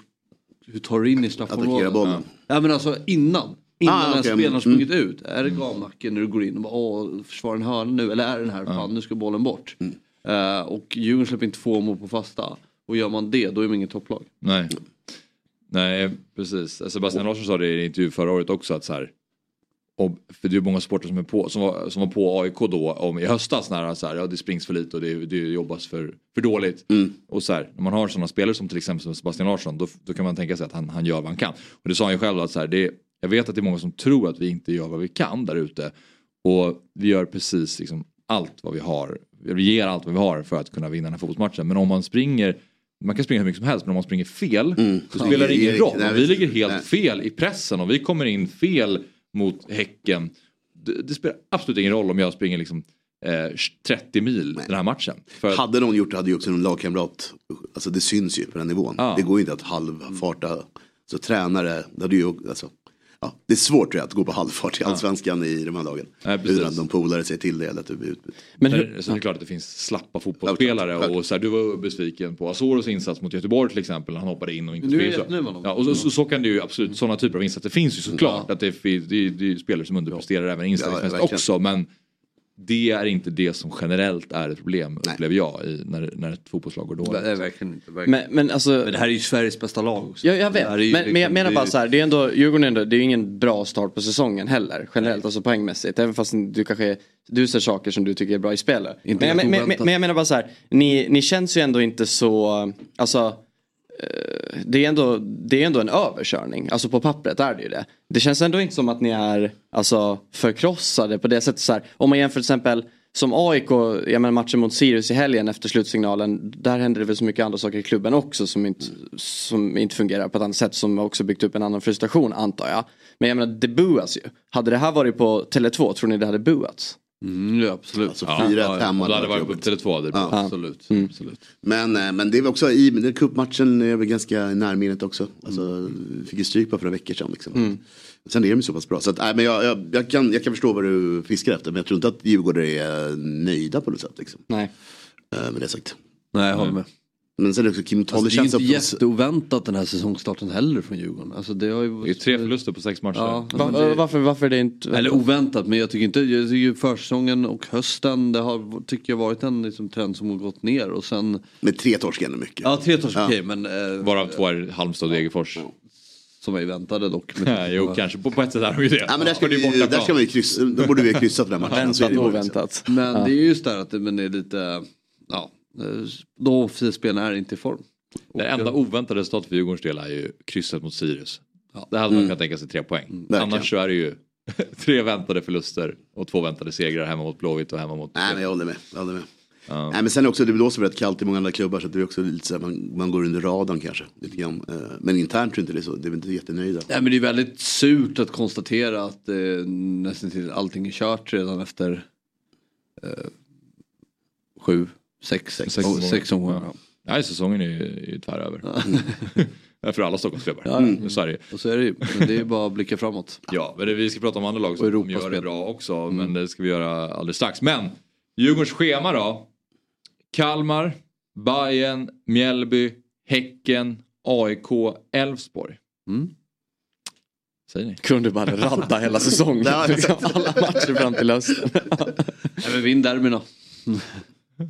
hur tar du in i straffområdet? Bollen. Ja men alltså innan. Innan ah, okay. spelaren har sprungit mm. ut. Är det gamnacken när du går in och bara åh, försvara en hörna nu? Eller är den här, fan nu ska bollen bort. Mm. Uh, och Djurgården släpper inte två mål på fasta. Och gör man det då är man inget topplag. Nej. Nej precis. Sebastian Larsson sa det i en intervju förra året också att så här. Och, för det är många sporter som, är på, som, var, som var på AIK då om, i höstas när så här, ja, det springs för lite och det, det jobbas för, för dåligt. Mm. Och så här, när man har sådana spelare som till exempel Sebastian Larsson då, då kan man tänka sig att han, han gör vad han kan. Och det sa han ju själv att så här, det, jag vet att det är många som tror att vi inte gör vad vi kan där ute. Och vi gör precis liksom allt vad vi har. Vi ger allt vad vi har för att kunna vinna den här fotbollsmatchen. Men om man springer man kan springa hur mycket som helst men om man springer fel mm. så spelar det ingen roll. Om vi ligger helt fel i pressen och vi kommer in fel mot Häcken. Det, det spelar absolut ingen roll om jag springer liksom eh, 30 mil nej. den här matchen. För hade någon gjort det hade ju också någon lagkamrat, alltså det syns ju på den nivån. Ah. Det går ju inte att halvfarta. Så tränare, det hade ju, alltså, ja, det är svårt jag, att gå på halvfart i allsvenskan ja. i de här lagen. Nej, utan att de polare sig till det eller att det blir utbyte. Men hur, så det är klart att det finns slappa fotbollsspelare ja, och så här, du var besviken på Azoros insats mot Göteborg till exempel. Han hoppade in och inte spelade. Ja, och så, så, så, kan det ju absolut, sådana typer av insatser finns ju såklart. Ja. Att det, det, det, det är spelare som underpresterar även inställningsmässigt också. Men det är inte det som generellt är ett problem Nej. upplever jag i, när, när ett fotbollslag går dåligt. Det, är verkligen inte, verkligen. Men, men, alltså, men det här är ju Sveriges bästa lag också. Ja, jag vet. Men, liksom, men, jag menar bara så här, det är ändå, Djurgården ändå, det är ju ingen bra start på säsongen heller. Generellt, alltså poängmässigt. Även fast du kanske, du ser saker som du tycker är bra i spelet. Men, men, men, men, jag menar bara så här, ni, ni känns ju ändå inte så, alltså Eh, det är, ändå, det är ändå en överkörning. Alltså på pappret är det ju det. Det känns ändå inte som att ni är alltså, förkrossade på det sättet. Så här, om man jämför till exempel som AIK, jag menar matchen mot Sirius i helgen efter slutsignalen. Där händer det väl så mycket andra saker i klubben också som inte, som inte fungerar på ett annat sätt. Som också byggt upp en annan frustration antar jag. Men jag menar det buas ju. Hade det här varit på Tele2 tror ni det hade buats? Mm, ja, absolut. Alltså, fyra ja, hemma. Ja, det hade varit på Tele2. Det ja. Absolut. Mm. absolut. Men, eh, men det är väl också i den cupmatchen är väl ganska närminnet också. Alltså, mm. Fick ju stryk bara för några veckor sedan. Liksom. Mm. Sen är de ju så pass bra. Så att, nej, men jag, jag, jag, kan, jag kan förstå vad du fiskar efter. Men jag tror inte att Djurgården är nöjda på något sätt. Liksom. Nej. Äh, med det sagt. Nej, jag håller med. Men sen också Kim Tolle alltså, Det är inte jätteoväntat den här säsongstarten heller från Djurgården. Alltså, det, har ju... det är tre förluster på sex matcher. Ja, alltså, det... varför, varför är det inte Eller oväntat men jag tycker inte, jag tycker försäsongen och hösten det har tycker jag varit en liksom, trend som har gått ner och sen Med tre torsk ändå mycket. Ja tre torsk ja. okej okay, men eh, Varav två är Halmstad och Degerfors. Som jag väntade dock. Ja, *laughs* jo kanske på, på ett sätt är de ju det. Ja, men där ska, vi, där ska kryssa, då borde vi ha kryssat den här matchen. *laughs* Väntat oväntat. Men ja. det är just det att det, men det är lite, ja, de offensiva spelarna är inte i form. Det enda oväntade resultatet för Djurgårdens del är ju krysset mot Sirius. Ja. Det hade man mm. kunnat tänka sig tre poäng. Mm, Annars så är det ju *laughs* tre väntade förluster och två väntade segrar hemma mot Blåvitt och hemma mot... Nej men jag håller med. Jag håller med. Ja. Nej, men sen också, det blåser väldigt kallt i många andra klubbar så det är också lite så här, man, man går under radarn kanske. Lite grann. Eh, men internt tror inte det är så, det är inte jättenöjda. Nej men det är väldigt surt att konstatera att eh, nästan till allting är kört redan efter eh, sju, sex, sex, sex, sex omgångar. Ja. Nej, säsongen är ju tvär över. *laughs* För alla Stockholmsklubbar. Ja, mm. så är det Och så är det ju. Men det är bara att blicka framåt. Ja, men det, vi ska prata om andra lag som gör det bra också. Mm. Men det ska vi göra alldeles strax. Men Djurgårdens schema då. Kalmar, Bayern, Mjällby, Häcken, AIK, Elfsborg. Mm. Säger ni? Kunde bara radda hela *laughs* säsongen. alla matcher fram till hösten. ja, men vinn derbyna. *laughs*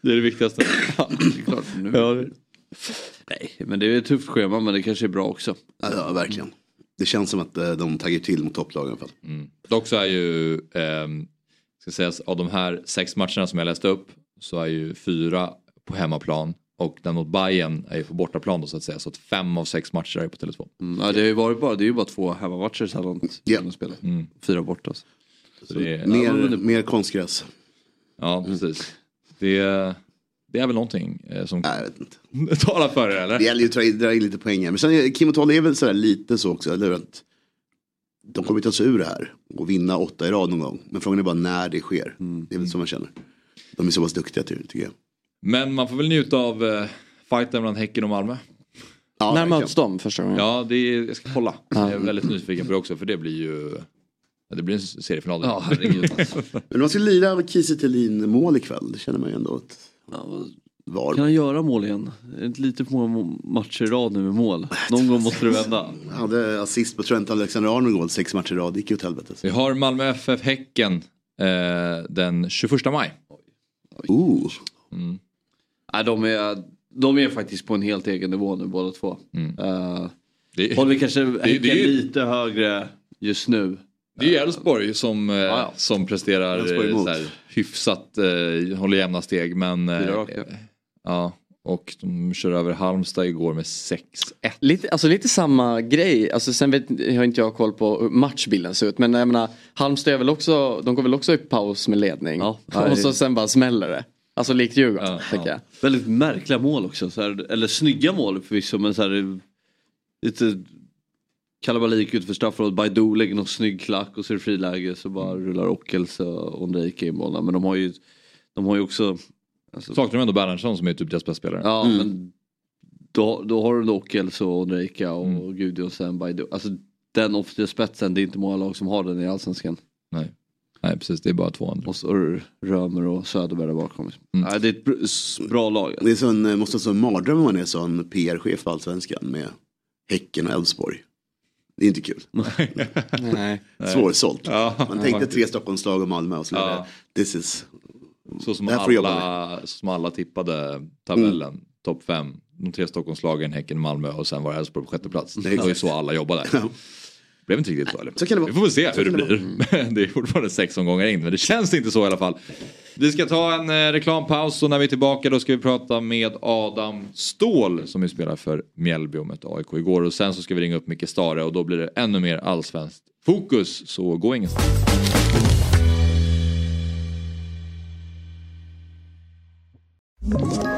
Det är det viktigaste. ja, det är klart. Nu. Ja. Nej, men det är ett tufft schema men det kanske är bra också. Ja, verkligen. Det känns som att eh, de tagit till mot topplagen i alla fall. Mm. Dock så är ju, eh, ska sägas, av de här sex matcherna som jag läste upp så är ju fyra på hemmaplan och den mot Bayern är ju på bortaplan då så att säga. Så att fem av sex matcher är på Tele2. Mm, ja, det, har ju varit bara, det är ju bara två hemmamatcher så här långt. Yeah. Mm. Fyra borta. Så. Så det är, mer, ja, mer konstgräs. Ja, precis. Det, det är väl någonting eh, som Nej, jag vet inte. *laughs* talar för det eller? Det gäller ju att dra in lite poäng Men sen Kim och Tolle är väl sådär lite så också. Eller att de kommer ta sig ur det här och vinna åtta i rad någon gång. Men frågan är bara när det sker. Mm. Det är väl så man känner. De är så pass duktiga tycker jag. Men man får väl njuta av uh, fighten mellan Häcken och Malmö. Ja, när möts de första gången? Ja, det är, jag ska kolla. Jag är väldigt nyfiken på det också för det blir ju Ja, det blir en seriefinaal. Ja, *laughs* Men man ska lira Kiese Thelin mål ikväll. Det känner man ju ändå att ja, var. Kan han göra mål igen? Är det inte lite för många matcher i rad nu med mål? Någon gång måste det vända. Han hade assist på Trent Alexander-Arnold sex matcher i rad. Det gick ju åt helvete. Vi har Malmö FF Häcken eh, den 21 maj. Ooh. Mm. Nej, de, är, de är faktiskt på en helt egen nivå nu båda två. Mm. Uh, det, håller kanske det, Häcken det, lite högre just nu. Det är ju Elfsborg som, eh, ja, ja. som presterar eh, så här, hyfsat, eh, håller jämna steg men... Eh, ja, och de kör över Halmstad igår med 6-1. Lite, alltså lite samma grej, alltså sen vet, har inte jag koll på hur matchbilden ser ut men jag menar Halmstad är väl också, de går väl också i paus med ledning ja, *laughs* och så sen bara smäller det. Alltså likt Djurgården ja, tänker jag. Väldigt märkliga mål också, så här, eller snygga mål förvisso men så här, lite kalabalik ut för straffområdet. Baidu lägger någon snygg klack och så är det friläge så bara mm. rullar Ockels och Ondrejka in bollen. Men de har ju, de har ju också... Alltså... Saknar de ändå Bernhardsson som är typ deras bästa spelare. Ja mm. men då, då har du Ockels och Ondrejka och mm. Gudjonsen, Baidu. Alltså den offensiva spetsen, det är inte många lag som har den i allsvenskan. Nej. Nej precis, det är bara två andra. Och så Römer och Söderberg där bakom. Mm. Nej, det är ett bra lag. Det är sån, måste vara en mardröm om man är sån PR-chef för allsvenskan med Häcken och Elfsborg. Det är inte kul. *laughs* Nej. Svårsålt. Ja, Man tänkte tre Stockholmslag och Malmö och så ja. This is... Så som, alla, som alla tippade tabellen, mm. topp fem. De tre Stockholmslagen, Häcken, Malmö och sen var det Elfsborg på sjätte plats. Det var ju så alla jobbade blev inte riktigt så. Eller? så kan det vara. Vi får väl se så hur det, det blir. *laughs* det är fortfarande sex omgångar in men det känns inte så i alla fall. Vi ska ta en eh, reklampaus och när vi är tillbaka då ska vi prata med Adam Ståhl som ju spelar för Mjällby och mötte AIK igår. Och sen så ska vi ringa upp Micke Stare och då blir det ännu mer allsvenskt fokus. Så gå ingenstans. you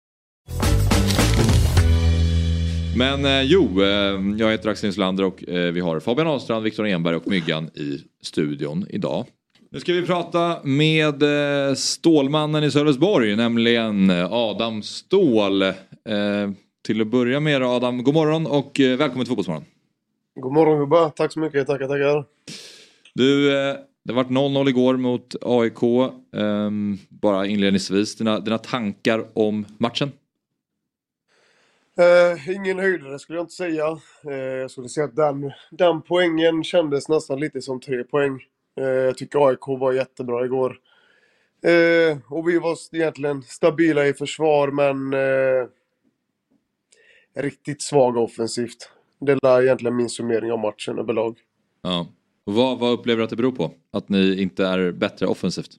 Men eh, jo, eh, jag heter Axel Inslander och eh, vi har Fabian Ahlstrand, Viktor Enberg och Myggan i studion idag. Nu ska vi prata med eh, Stålmannen i Sölvesborg, nämligen eh, Adam Ståhl. Eh, till att börja med Adam, god morgon och välkommen till Fotbollsmorgon. God morgon gubbar, tack så mycket, tackar tackar. Du, det vart 0-0 igår mot AIK. Ehm, bara inledningsvis, dina, dina tankar om matchen? Eh, ingen höjdare skulle jag inte säga. Eh, jag skulle säga att den, den poängen kändes nästan lite som tre poäng. Eh, jag tycker AIK var jättebra igår. Eh, och vi var egentligen stabila i försvar men eh, riktigt svaga offensivt. Det är egentligen min summering av matchen överlag. Ja. Vad, vad upplever du att det beror på? Att ni inte är bättre offensivt?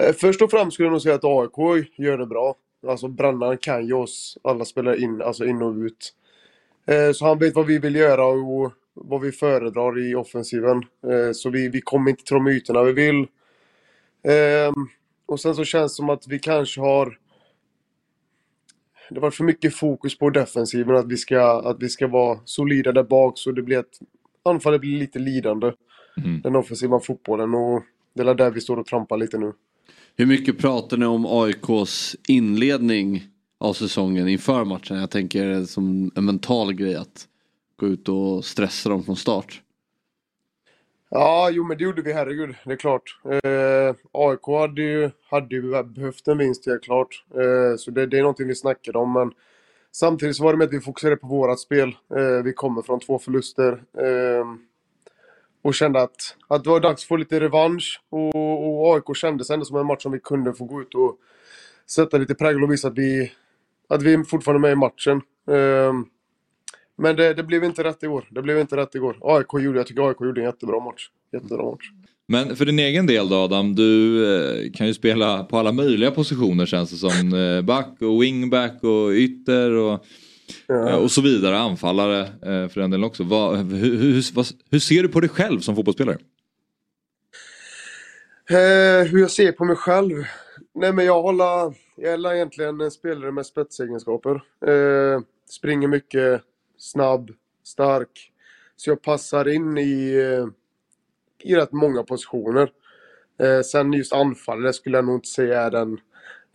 Eh, först och främst skulle jag nog säga att AIK gör det bra. Alltså Brannan kan ju oss alla spelare in, alltså in och ut. Eh, så han vet vad vi vill göra och vad vi föredrar i offensiven. Eh, så vi, vi kommer inte till de ytorna vi vill. Eh, och sen så känns det som att vi kanske har... Det varit för mycket fokus på defensiven, att vi ska, att vi ska vara solida där bak så det blir att anfallet blir lite lidande. Mm. Den offensiva fotbollen och det är där vi står och trampar lite nu. Hur mycket pratar ni om AIKs inledning av säsongen inför matchen? Jag tänker som en mental grej att gå ut och stressa dem från start. Ja, jo men det gjorde vi, herregud. Det är klart. Eh, AIK hade ju, hade ju behövt en vinst, helt klart. Eh, så det, det är någonting vi snackade om, men samtidigt så var det med att vi fokuserade på vårat spel. Eh, vi kommer från två förluster. Eh, och kände att, att det var dags att få lite revansch. Och, och AIK kändes ändå som en match som vi kunde få gå ut och sätta lite prägel och visa att vi, att vi fortfarande är med i matchen. Um, men det, det, blev inte rätt igår. Det blev inte rätt igår. AIK gjorde, jag tycker AIK gjorde en jättebra match. Jättebra match. Men för din egen del då Adam, du eh, kan ju spela på alla möjliga positioner känns det som. Eh, back och wingback och ytter och, Ja. och så vidare. Anfallare eh, för den delen också. Vad, hur, hur, vad, hur ser du på dig själv som fotbollsspelare? Eh, hur jag ser på mig själv? Nej men jag håller, jag är egentligen en spelare med spetsegenskaper. Eh, springer mycket, snabb, stark. Så jag passar in i, eh, i rätt många positioner. Eh, sen just anfallare skulle jag nog inte säga är den,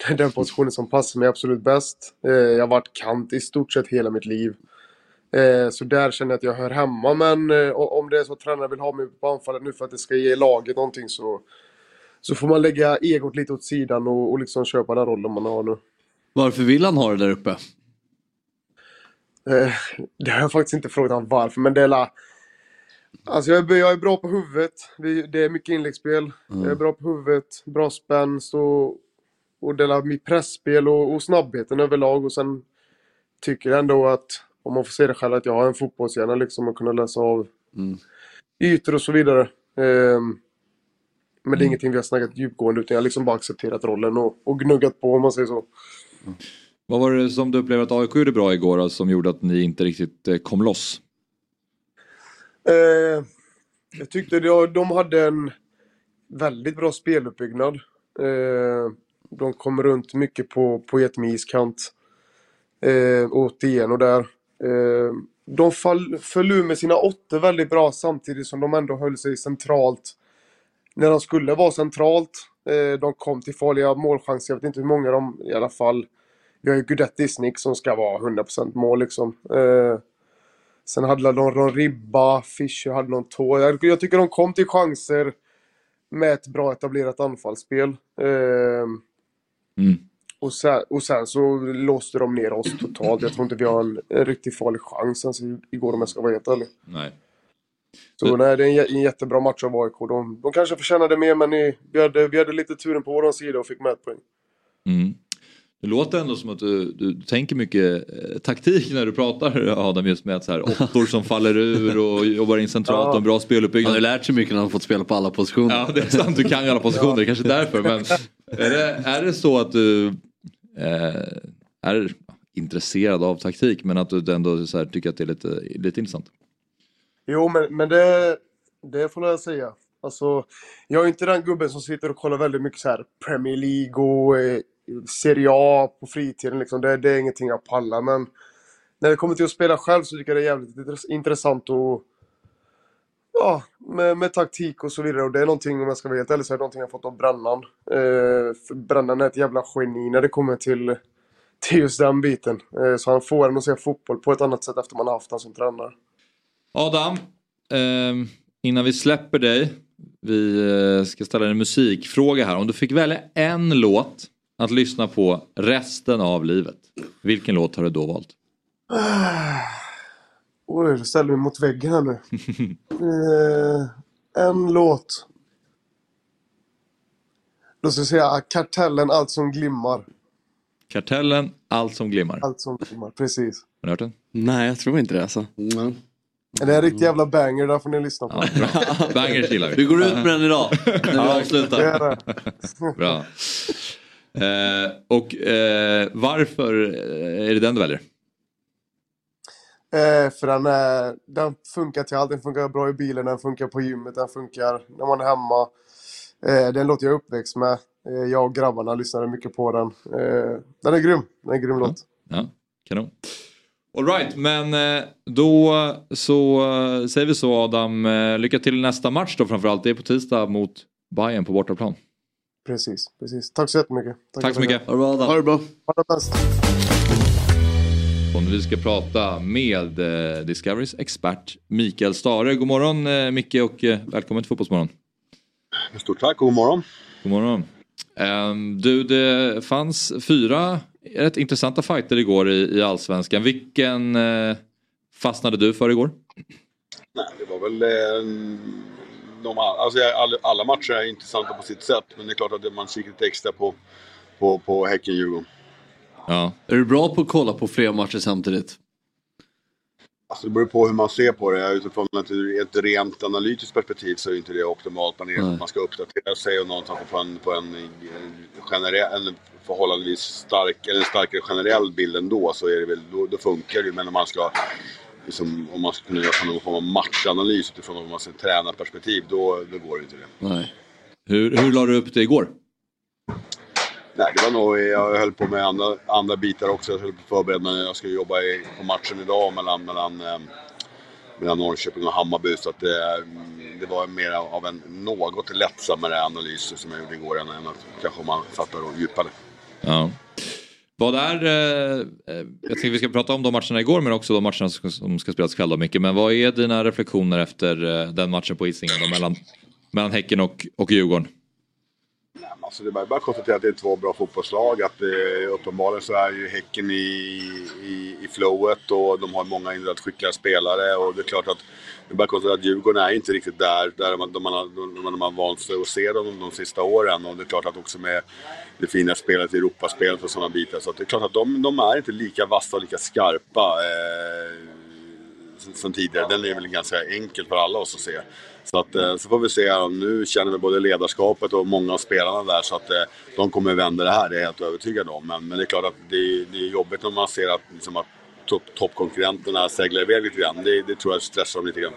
*laughs* den positionen som passar mig absolut bäst. Eh, jag har varit kant i stort sett hela mitt liv. Eh, så där känner jag att jag hör hemma. Men eh, om det är så att tränaren vill ha mig på anfallet nu för att det ska ge laget någonting så, så får man lägga egot lite åt sidan och, och liksom köpa den rollen man har nu. Varför vill han ha det där uppe? Det har jag faktiskt inte frågat honom varför, men det är la... Alltså jag är, jag är bra på huvudet. Det är mycket inläggsspel. Mm. Jag är bra på huvudet, bra spänst och, och det är mitt pressspel och, och snabbheten överlag. Och sen tycker jag ändå att, om man får se det själv, att jag har en fotbollshjärna liksom att kunna läsa av Mm. ytor och så vidare. Ehm, men det är Mm. ingenting vi har snackat djupgående utan jag har liksom bara accepterat rollen och, och gnuggat på om man säger så. Vad var det som du upplevde att AIK gjorde bra igår och som gjorde att ni inte riktigt eh, kom loss? Eh, jag tyckte de, de hade en väldigt bra speluppbyggnad. Eh, de kom runt mycket på, på Jetmis kant. Eh, åt igen och där. Eh, de fall, föll ur med sina åttor väldigt bra samtidigt som de ändå höll sig centralt. När de skulle vara centralt. Eh, de kom till farliga målchanser. Jag vet inte hur många de i alla fall. Vi har ju Gudetti Snick som ska vara 100% mål liksom. Eh, Sen hade de någon ribba, Fischer hade någon tå. Jag, jag tycker de kom till chanser med ett bra etablerat anfallsspel. Eh, Mm. och, sen, och sen så låste de ner oss totalt. Jag tror inte vi har en, en riktigt farlig chans ens igår om jag ska vara helt ärlig. Nej. Så nej, det är en, en jättebra match av AIK. De, de kanske förtjänade mer men ni, vi, hade, vi hade lite turen på vår sida och fick med ett poäng. Mm. Det låter ändå som att du, du tänker mycket eh, taktik när du pratar Adam just med att så här, åttor som faller ur och *laughs* jobbar in centralt och en bra speluppbyggnad. Han har lärt sig mycket när han fått spela på alla positioner. Ja det är sant, du kan ju alla positioner, är kanske därför. Men *laughs* är det, är det så att du eh, är intresserad av taktik men att du ändå så här, tycker att det är lite, lite intressant? Jo men, men det, det får jag säga. Alltså, jag är inte den gubben som sitter och kollar väldigt mycket så här Premier League och eh, Serie A på fritiden. Liksom. Det, det, är ingenting jag pallar. Men när det kommer till att spela själv så tycker jag det är jävligt intressant att Ja, med, med taktik och så vidare. Och det är någonting, om jag ska vara helt ärlig, så är det någonting jag fått av Brännan. Eh, Brännan är ett jävla geni när det kommer till, till just den biten. Eh, så han får en att se fotboll på ett annat sätt efter man har haft honom som tränare. Adam, eh, innan vi släpper dig. Vi eh, ska ställa en musikfråga här. Om du fick välja en låt att lyssna på resten av livet. Vilken låt har du då valt? *sighs* Oj, du ställer mig mot väggen här nu. eh, en låt. Då ska jag säga Kartellen, Allt som glimmar. Kartellen, Allt som glimmar. Allt som glimmar, precis. Har ni hört den? Nej, jag tror inte det alltså. Mm. Det är en riktig jävla banger, där får ni lyssna på. Ja, *laughs* Bangers gillar vi. Vi går ut med den idag, när vi avslutar. Det är det. Bra. Eh, och eh, varför är det den du väljer? Eh, för den, är, den funkar till allt. Den funkar bra i bilen, den funkar på gymmet, den funkar när man är hemma. Eh, det är en låt jag är uppväxt med. Eh, jag och grabbarna lyssnade mycket på den. Eh, den är grym. Den är en grym ja. låt. Ja, kanon. Alright, men eh, då så eh, säger vi så Adam. Eh, lycka till nästa match då framförallt. Det är på tisdag mot Bayern på bortaplan. Precis, precis. Tack så jättemycket. Tack, Tack så mycket. Ha det bra Adam. Ha det bra. Ha det bäst. Och vi ska prata med eh, Discoverys expert Mikael Stare. God morgon eh, Micke och eh, välkommen till Fotbollsmorgon. Stort tack och god morgon. God morgon. Um, du, det fanns fyra rätt intressanta fighter igår i, Allsvenskan. Vilken fastnade du för igår? Nej, det var väl de, alltså, alla, alla matcher är intressanta på sitt sätt. Men det är klart att man kikar lite extra på, på, på Häcken-Djurgården. Ja. Är du bra på att kolla på flera matcher samtidigt? Alltså det beror på hur man ser på det. Utifrån ett rent analytiskt perspektiv så är inte det optimalt. Man, är, man ska uppdatera sig och någonstans på en, på en, generell, en förhållandevis stark, eller en starkare generell bild ändå så är det väl, då, då funkar det Men om man ska liksom, om man ska kunna göra någon form av matchanalys utifrån om man ska tränarperspektiv då, då går det inte det. Nej. Hur, hur la du upp det igår? Nej, det var nog, jag höll på med andra, andra bitar också. Jag höll på att förbereda mig. Jag ska jobba i, på matchen idag mellan, mellan, eh, mellan Norrköping och Hammarby. Så att det, mm, det var mer av en något lättsammare analys som jag gjorde igår än att kanske man satt och djupare. Ja. Vad är, eh, eh jag tänkte vi ska prata om de matcherna igår men också de matcherna som ska spelas ikväll mycket. Men vad är dina reflektioner efter eh, den matchen på Hisingen mellan, mellan Häcken och, och Djurgården? Alltså det är bara att konstatera att det är två bra fotbollslag. Att det, uppenbarligen så är ju Häcken i, i, i flowet och de har många individuellt skickliga spelare. Och det är klart att det är bara att konstatera att Djurgården är inte riktigt där, där man, man, har, man har vant sig att se dem de sista åren. Och det är klart att också med det fina spelet, Europaspelet och sådana bitar. Så det är klart att de, de är inte lika vassa och lika skarpa. Eh, som tidigare. Den är väl ganska enkel för alla oss att se. Så, att, eh, så får vi se. Nu känner vi både ledarskapet och många av spelarna där så att eh, de kommer vända det här, det är jag helt övertygad om. Men, men det är klart att det, det är jobbigt när man ser att, liksom, att toppkonkurrenterna seglar iväg lite grann. Det, det tror jag stressar dem lite grann.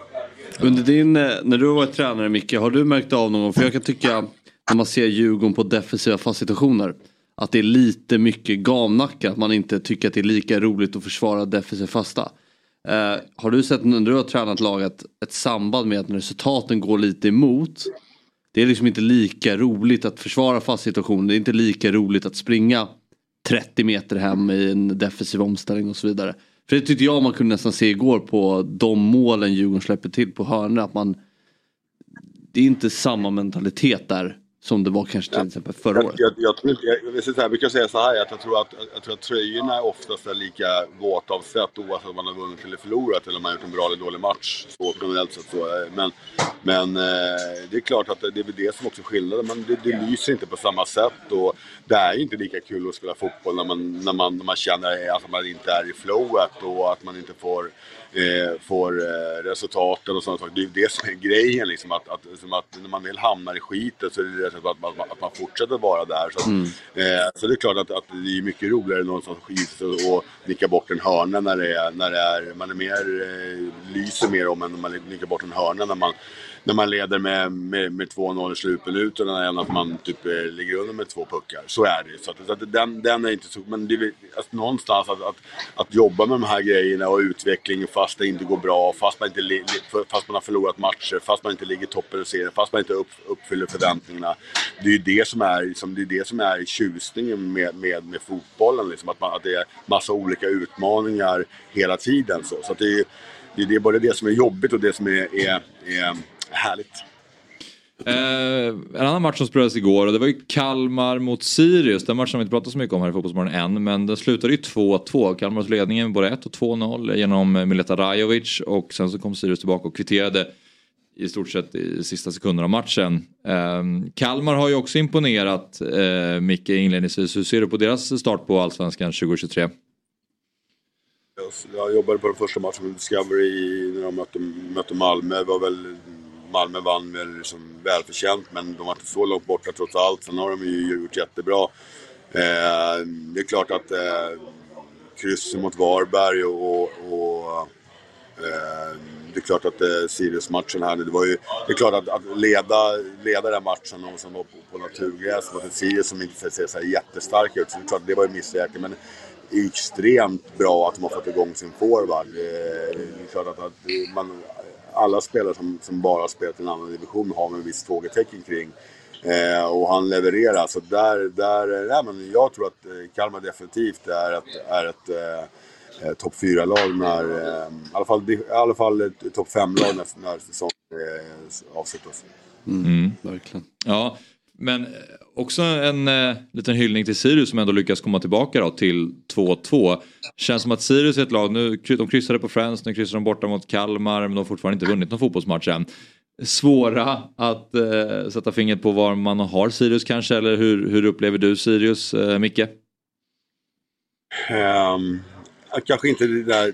Under din, eh, när du har varit tränare Micke, har du märkt av någon gång, för jag kan tycka när man ser Djurgården på defensiva fast situationer att det är lite mycket gamnacka, att man inte tycker att det är lika roligt att försvara defensiva fasta. Eh, har du sett när du har tränat laget ett samband med att när resultaten går lite emot. Det är liksom inte lika roligt att försvara fast situation. Det är inte lika roligt att springa 30 meter hem i en defensiv omställning och så vidare. För det tyckte jag man kunde nästan se igår på de målen Djurgården släpper till på hörnor. Att man, det är inte samma mentalitet där som det var kanske till exempel förra året. Jag, jag, jag, jag, jag, jag brukar säga så här att jag tror att, jag tror att tröjorna oftast är lika våta av sätt oavsett om man har vunnit eller förlorat eller om man har gjort en bra eller dålig match. Så generellt sett så. Men, men eh, det är klart att det är väl det som också är skillnaden. Men det, det lyser inte på samma sätt och det är inte lika kul att spela fotboll när man, när man, när man känner att man inte är i flowet och att man inte får eh, får eh, resultaten och sådana saker. Det är det som är grejen. Liksom, att, att, att när man väl hamnar i skiten så är det att, att, att man fortsätter vara där. Så, mm. eh, så det är klart att, att det är mycket roligare någonstans skit och, och nicka bort en hörna när det är, när det är man är mer, eh, lyser mer om än när man nickar bort en hörna när man när man leder med, med, med 2-0 i slutminuterna än att man typ eh, ligger under med två puckar. Så är det så, att, så att den, den är inte så... Men det, alltså, någonstans att, att, att jobba med de här grejerna och utvecklingen fast det inte går bra, fast man, inte, fast man har förlorat matcher, fast man inte ligger i toppen i serien, fast man inte upp, uppfyller förväntningarna. Det är ju det som är, liksom, det är, det som är tjusningen med, med, med fotbollen. Liksom, att, man, att det är massa olika utmaningar hela tiden. Så, så det, är, det är både det som är jobbigt och det som är, är, är Härligt. Eh, en annan match som spelades igår och det var ju Kalmar mot Sirius. Den matchen har vi inte pratat så mycket om här i Fotbollsmorgon än. Men den slutade ju 2-2. Kalmar hos ledningen både 1 och 2-0 genom Mileta Rajovic. Och sen så kom Sirius tillbaka och kvitterade i stort sett i sista sekunden av matchen. Eh, Kalmar har ju också imponerat eh, Micke inledningsvis. Hur ser du på deras start på Allsvenskan 2023? Jag jobbade på den första matchen med Discovery när de mötte, mötte Malmö. Det var väl Malmö vann väl liksom välförtjänt men de var inte så långt borta trots allt. Sen har de ju gjort jättebra. Eh, det är klart att eh, krysset mot Varberg och, och eh, det är klart att eh, Sirius-matchen här det var ju... Det är klart att, att leda, leda den matchen och som var på, på naturgräs mot ett Sirius som inte ser så jättestark ut. Så det är klart det var ju missräkning. Men extremt bra att de har fått igång sin forward. Eh, det är klart att, att man alla spelare som, som bara spelat i en annan division har man en viss frågetecken kring. Eh, och han levererar. Så där, där, nej, men jag tror att eh, Kalmar definitivt är ett, är ett eh, topp 4-lag när, eh, i alla fall, i alla fall ett topp 5-lag när, när säsongen eh, avslutas. Mm. Mm. Verkligen. Ja, men eh, också en eh, liten hyllning till Sirius som ändå lyckas komma tillbaka då till 2-2. Känns som att Sirius är ett lag, nu, de kryssade på Friends, nu kryssar de borta mot Kalmar men de har fortfarande inte vunnit någon fotbollsmatch än. Svåra att eh, sätta fingret på var man har Sirius kanske eller hur, hur upplever du Sirius, eh, Micke? Um, kanske inte det där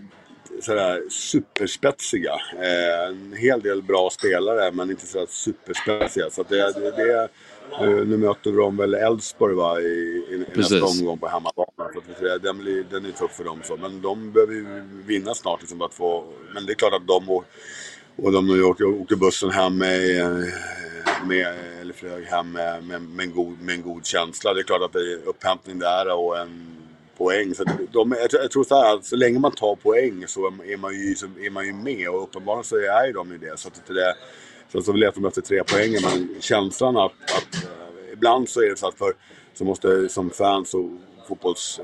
sådär superspetsiga. Eh, en hel del bra spelare men inte sådär superspetsiga. Så det, det, det Uh, nu möter de väl Elfsborg va, i, i, i nästa omgång på hemmaplan. den, den är tuff för dem. Så. Men de behöver ju vinna snart. Liksom, att få, men det är klart att de och, och de åkte, åkte bussen hem med, med eller flög hem med, med, med, en god, med en god känsla. Det är klart att det är upphämtning där och en poäng. Så de, jag, jag tror så här, så länge man tar poäng så är man ju, så är man ju med och uppenbarligen så är ju de ju det. Så att det Sen så letar de efter tre poäng men känslan att, att eh, ibland så är det så att för, så måste som fans och fotbolls...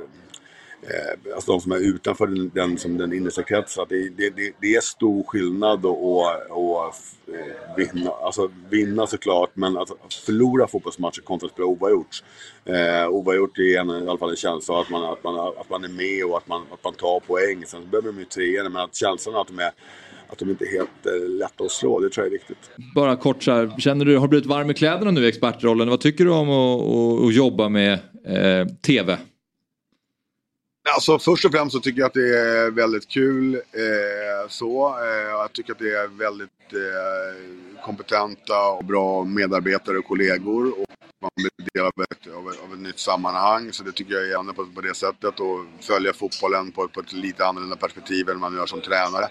Eh, alltså de som är utanför den, den, som den innersta kretsen, det, det, det, det, är stor skillnad att eh, vinna, alltså vinna såklart, men att förlora fotbollsmatcher kontra att spela oavgjort. Eh, oavgjort är en, i alla fall en känsla att man, att, man, att man är med och att man, att man tar poäng. Sen behöver de ju treorna, men att känslan att de är att de inte är helt eh, lätta att slå. Det tror jag är viktigt. Bara kort så här, känner du, har du blivit varm i kläderna nu i expertrollen? Vad tycker du om att, att, att jobba med eh, TV? Alltså först och främst så tycker jag att det är väldigt kul. Eh, så. Eh, jag tycker att det är väldigt eh, kompetenta och bra medarbetare och kollegor. Och man blir del av ett, av, ett, av ett nytt sammanhang. Så det tycker jag är gärna på, på det sättet. Och följa fotbollen på, på ett lite annorlunda perspektiv än man gör som tränare.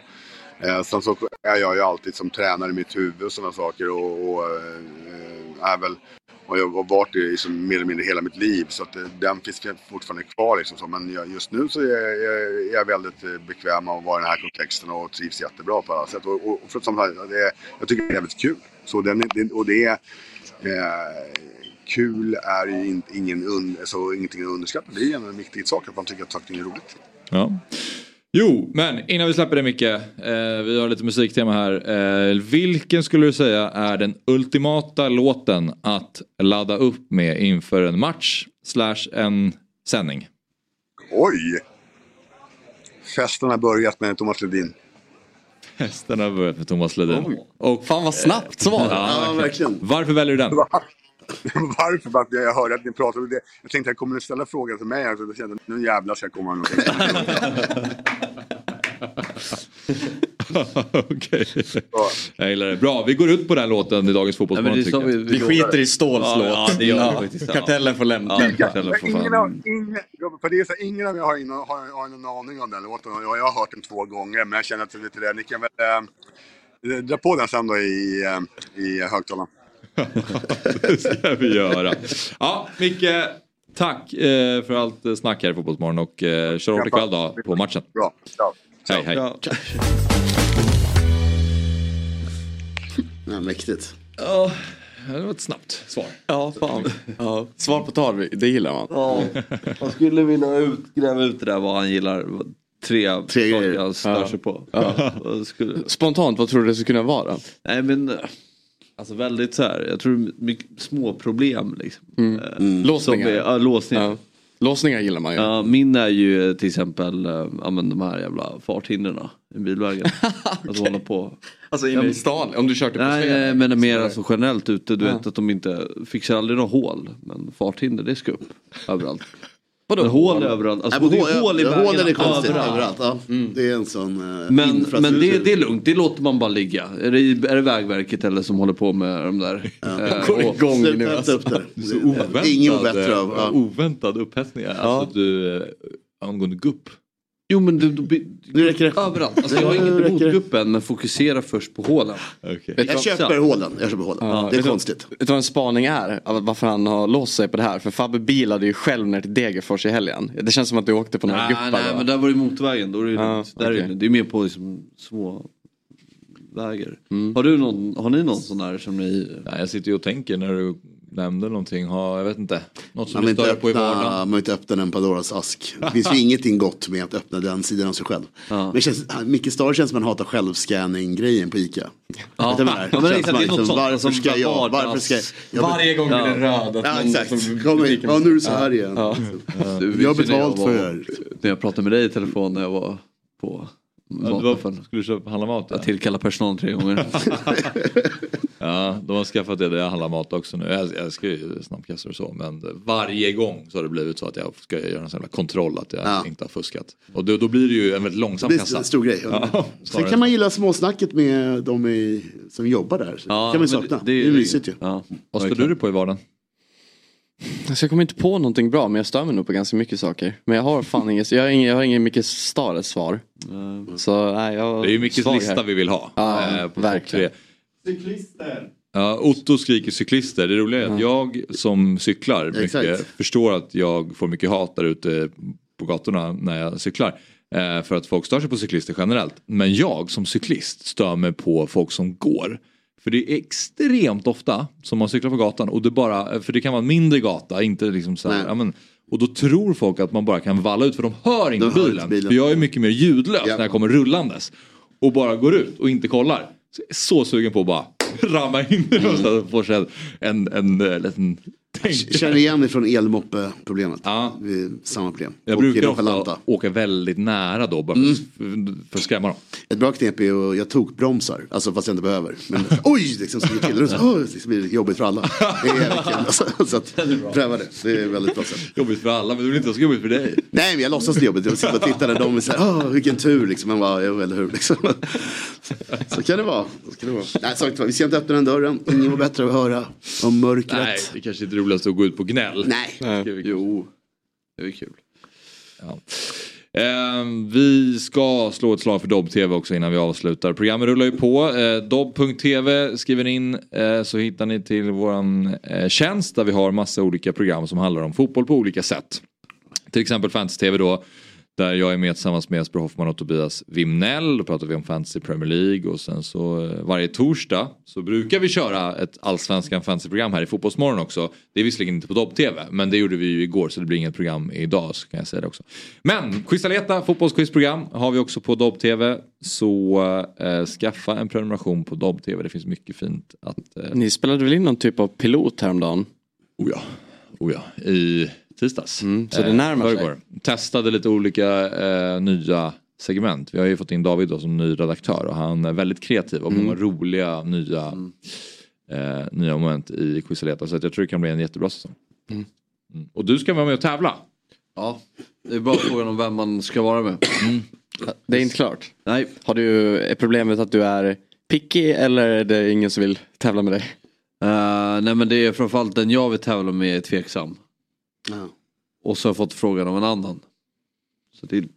Eh, sen så är jag ju alltid som tränare i mitt huvud och sådana saker och, och eh, är väl och jag har varit det liksom mer eller mindre hela mitt liv så att eh, den finns fortfarande kvar. Liksom så. Men jag, just nu så är jag, jag, jag väldigt eh, bekväm med att vara i den här kontexten och trivs jättebra på alla sätt. Och, och, och för, som, det, jag tycker det är jävligt kul. Så den, och det är... Eh, kul är ju in, ingen un, så ingenting att underskatta. Det är en viktig sak att man tycker att saker är roligt. Ja. Jo, men innan vi släpper det Micke. Eh, vi har lite musiktema här. Eh, vilken skulle du säga är den ultimata låten att ladda upp med inför en match slash en sändning? Oj! Festen har börjat med Thomas Ledin. Festen har börjat med Thomas Ledin. Och, Fan vad snabbt svar. Ja, verkligen. Varför väljer du den? *laughs* Varför? För att jag hörde att ni pratade om det. Jag tänkte att kommer ni ställa frågan till mig? Så jag kände nu jävlar ska jag komma med någonting. *laughs* Okej. Jag gillar det. Bra, vi går ut på den låten i dagens Fotbollsmorgon Ja, vi- jag. Vi skiter i Ståhls Ja, låt. ja, det gör vi faktiskt. Ja. Kartellen får lämna. Ja, Kartellen får ingen, fan. ingen, för det är så, ingen av er har, ingen, har, har någon aning om den låten. Jag, jag har hört den två gånger, men jag känner att det är lite det. Ni kan väl äh, dra på den sen då i, äh, i högtalaren. Det ska vi göra. Ja, Micke, tack eh, för allt snack här i Fotbollsmorgon och eh, kör hårt ikväll då på matchen. Bra. Hej, hej. Ja, mäktigt. Ja, det var ett snabbt svar. Ja, fan. Ja. Svar på tal, det gillar man. Ja, man skulle vilja ut, gräva ut det där vad han gillar. Tre, Tre saker grejer. han stör Ja. sig på. Ja. Skulle, Spontant, vad tror du det skulle kunna vara? nej men, alltså väldigt så här, jag tror mycket små problem liksom. Mm. Eh, Låsningar. Som är, ja, låsningar. Ja. Låsningar gillar man ju. Ja, min är ju till exempel eh, ja, men de här jävla farthindren i bilvägen. *laughs* Att hålla på. Alltså inne i stan, om du kört det på Nej, nej men mer är det- alltså generellt ute. Du Ja. vet att de inte fixar aldrig några hål. Men farthinder det ska upp överallt. Vadå Men hål hål? överallt. Alltså, Ja, det är hål i ja, vägen Hålen är konstigt överallt. överallt. Ja. Det är en sån uh, Men, men det, det är lugnt, det låter man bara ligga. Är det, är det Vägverket eller som håller på med de där? eh, Gå och- igång nu alltså. Så Det- oväntad, Ingen eh, Ja. oväntad upphetsning. Alltså du, eh, angående gupp. Jo men du, du, Nu räcker det. överallt. Alltså, jag har inget emot guppen men fokusera först på hålen. Okay. Jag köper hålen. Jag köper hålen. Ja, det är vet konstigt. Vet du vad en spaning är? Av Varför han har låst sig på det här? För Fabbe bilade ju själv ner till Degerfors i helgen. Det känns som att du åkte på några Nej, guppar. nej då. men där var det motorvägen. Då är det, Ja, där är okej. det, det är mer på liksom, små vägar. Mm. Har, du någon, har ni någon sån där som ni... Nej, jag sitter ju och tänker när du nämnde någonting. Ha, jag vet inte. Något som Man du stör på i öppna, vardagen. man vill inte öppna en Pandoras ask. Det finns ju *laughs* ingenting gott med att öppna den sidan av sig själv. Men det känns, Micke Stare känns som att han hatar självscanning-grejen på Ica. Ja. Vet? Ja, men liksom, varför ska jag? Varför ska jag? jag Varje gång Ja. blir det röd. att Ja exakt. som- Kom in. Ja, nu är det så här igen. Ja. Du, Jag har betalt för det här. När jag pratade med dig i telefon när jag var på Ja, du var, skulle du köpa, handla mat? Ja. Jag tillkallade personal tre gånger. *laughs* *laughs* ja, de har skaffat det. Jag handlar mat också nu. Jag, ska ju snabbkassa och så. Men varje gång så har det blivit så att jag ska göra en sån här kontroll att jag Ja. inte har fuskat. Och då, då blir det ju en väldigt långsam Det kassa. en stor grej. Ja, Sen kan man gilla småsnacket med de i, som jobbar där. Ja, kan man sakna. det- Det, det är är ju- mysigt ju. Ja. Vad står du på i vardagen? Alltså jag kommer inte på någonting bra men jag stör mig nog på ganska mycket saker. Men jag har fan inget, jag har ingen, jag har ingen mycket Stares svar. Så nej, jag Det är ju mycket lista här. vi vill ha. Ja, på topp verkligen. Tre. Ja, Otto skriker cyklister. Det roliga är att jag som cyklar mycket Exakt. förstår att jag får mycket hat där ute på gatorna när jag cyklar. Eh, för att folk stör sig på cyklister generellt. Men jag som cyklist stör mig på folk som går. För det är extremt ofta som man cyklar på gatan och det bara, för det kan vara en mindre gata, inte liksom så här, Nej. ja, men, och då tror folk att man bara kan valla ut för de hör inte De hör inte bilen. bilen. För jag är mycket mer ljudlös Ja. när jag kommer rullandes. Och bara går ut och inte kollar. Så sugen på att bara *laughs* ramma in mm. sig en, en, en, en liten tänk. Känner igen mig från elmoppe-problemet. Ja. Det samma problem. Jag Och brukar ofta åka väldigt nära då bara för, för, att skrämma dem. Ett bra knep är att jag tog bromsar, alltså fast jag inte behöver. Men *laughs* oj, liksom så till och så, *laughs* det blir jobbigt för alla. *laughs* Det är alltså, så att, pröva det, det är väldigt bra sätt. Jobbigt för alla men det vill inte så jobbigt för dig. Nej men jag låtsas det är jobbigt, jag sitter och tittar där de är såhär, åh vilken tur liksom. Man bara, jo eller hur liksom. Så kan det vara. Så kan det vara. Nej, sagt, vi ska inte öppna den dörren, ingen var bättre att höra om mörkret. Nej, det kanske inte är roligast att gå ut på gnäll. Nej. Vi- Jo, det är kul. Ja. Ehm, vi ska slå ett slag för Dobb-TV också innan vi avslutar. Programmet rullar ju på. Eh, Dobb.tv skriver ni in eh, så hittar ni till våran eh, tjänst där vi har massa olika program som handlar om fotboll på olika sätt. Till exempel Fantasy-TV då. Där jag är med tillsammans med Jesper Hoffman och Tobias Wimnell. Då pratar vi om Fantasy Premier League och sen så eh, varje torsdag så brukar vi köra ett allsvenskan fantasyprogram här i Fotbollsmorgon också. Det är visserligen inte på Dobb-TV men det gjorde vi ju igår så det blir inget program idag så kan jag säga det också. Men Quizaleta fotbollsquizprogram har vi också på Dobb-TV. Så äh, skaffa en prenumeration på Dobb-TV. Det finns mycket fint att... Äh... Ni spelade väl in någon typ av pilot häromdagen? Oh ja, oh ja. I tisdags. Mm, så det närmar sig. Testade lite olika eh, nya segment. Vi har ju fått in David då, som ny redaktör och han är väldigt kreativ och mm. många roliga nya, mm. eh, nya moment i Quizaleta. Så att jag tror det kan bli en jättebra säsong. Mm. mm. Och du ska vara med och tävla. Ja, det är bara frågan om vem man ska vara med. Mm. Det är inte klart. Nej. Har du, är problemet att du är picky eller är det ingen som vill tävla med dig? Uh, nej men det är framförallt den jag vill tävla med är tveksam. Ja. Och så har jag fått frågan av en annan. Så det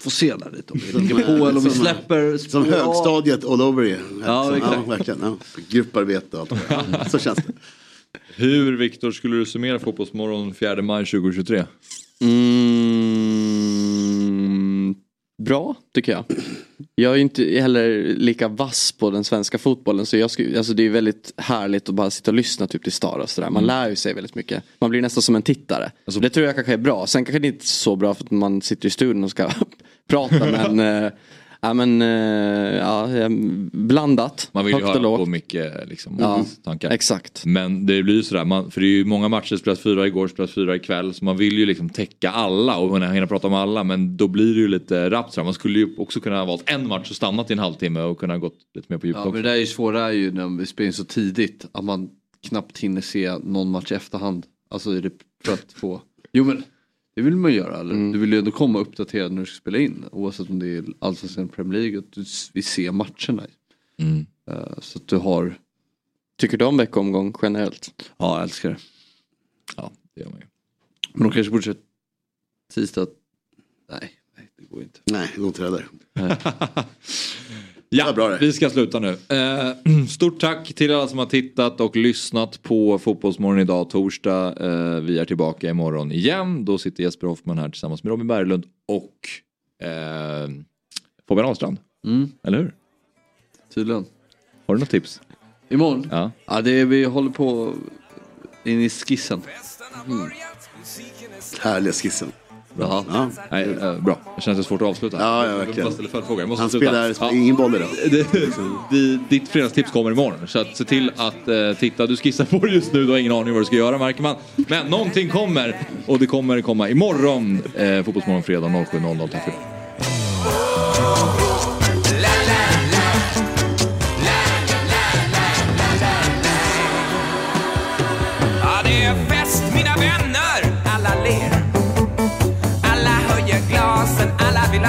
får se där lite om vi på eller om vi släpper. Som högstadiet all over igen. Ja, ja, verkligen. Ja. Grupparbete och allt. Så känns det. Hur, Viktor, skulle du summera Fotbollsmorgon 4 maj 2023? Mm, bra, tycker jag. Jag är inte heller lika vass på den svenska fotbollen så jag skulle, alltså det är väldigt härligt att bara sitta och lyssna typ till Star och sådär. Man mm. lär ju sig väldigt mycket. Man blir nästan som en tittare. Alltså, det tror jag kanske är bra. Sen kanske det inte är så bra för att man sitter i studion och ska *laughs* prata men *laughs* eh, Ja men uh, ja, blandat. Man vill ju höra på mycket liksom, ja, tankar. Exakt. Men det blir ju sådär, man, för det är ju många matcher, spelas fyra igår, spelas fyra ikväll. Så man vill ju liksom täcka alla och hinna prata om alla. Men då blir det ju lite rappt Man skulle ju också kunna ha valt en match och stannat i en halvtimme och kunna gått lite mer på djupet. Ja men det där är ju svåra är ju när vi spelar in så tidigt. Att man knappt hinner se någon match i efterhand. Alltså är det för att få... Jo men det vill man göra. Eller? Mm. Du vill ju ändå komma uppdaterad när du ska spela in. Oavsett om det är Allsvenskan Premier League. Att du, vi ser matcherna. Mm. Uh, så att du har... Tycker du om veckomgång generellt? Ja, jag älskar det. Ja, det gör man ju. Men de kanske borde köra tisdag. Nej, nej, det går inte. Nej, det går inte heller. *laughs* Ja, bra vi ska sluta nu. Eh, *clears throat* stort tack till alla som har tittat och lyssnat på Fotbollsmorgon idag torsdag. Eh, vi är tillbaka imorgon igen. Då sitter Jesper Hoffman här tillsammans med Robin Berglund och eh, Fabian Ahlstrand. Mm. Eller hur? Tydligen. Har du något tips? Imorgon? Ja. ja det är, vi håller på in i skissen. Mm. Härliga skissen. Bra. Ja. Nej, äh, bra. Det känns svårt att avsluta. Ja, ja verkligen. ställa följdfrågor. Måste Han spelar, ja. ingen boll idag. *laughs* ditt fredagstips kommer imorgon. Så att se till att uh, titta. Du skissar på det just nu. Du har ingen aning vad du ska göra märker man. Men någonting kommer. Och det kommer komma imorgon. Uh, Fotbollsmorgon fredag 07.00. Tack för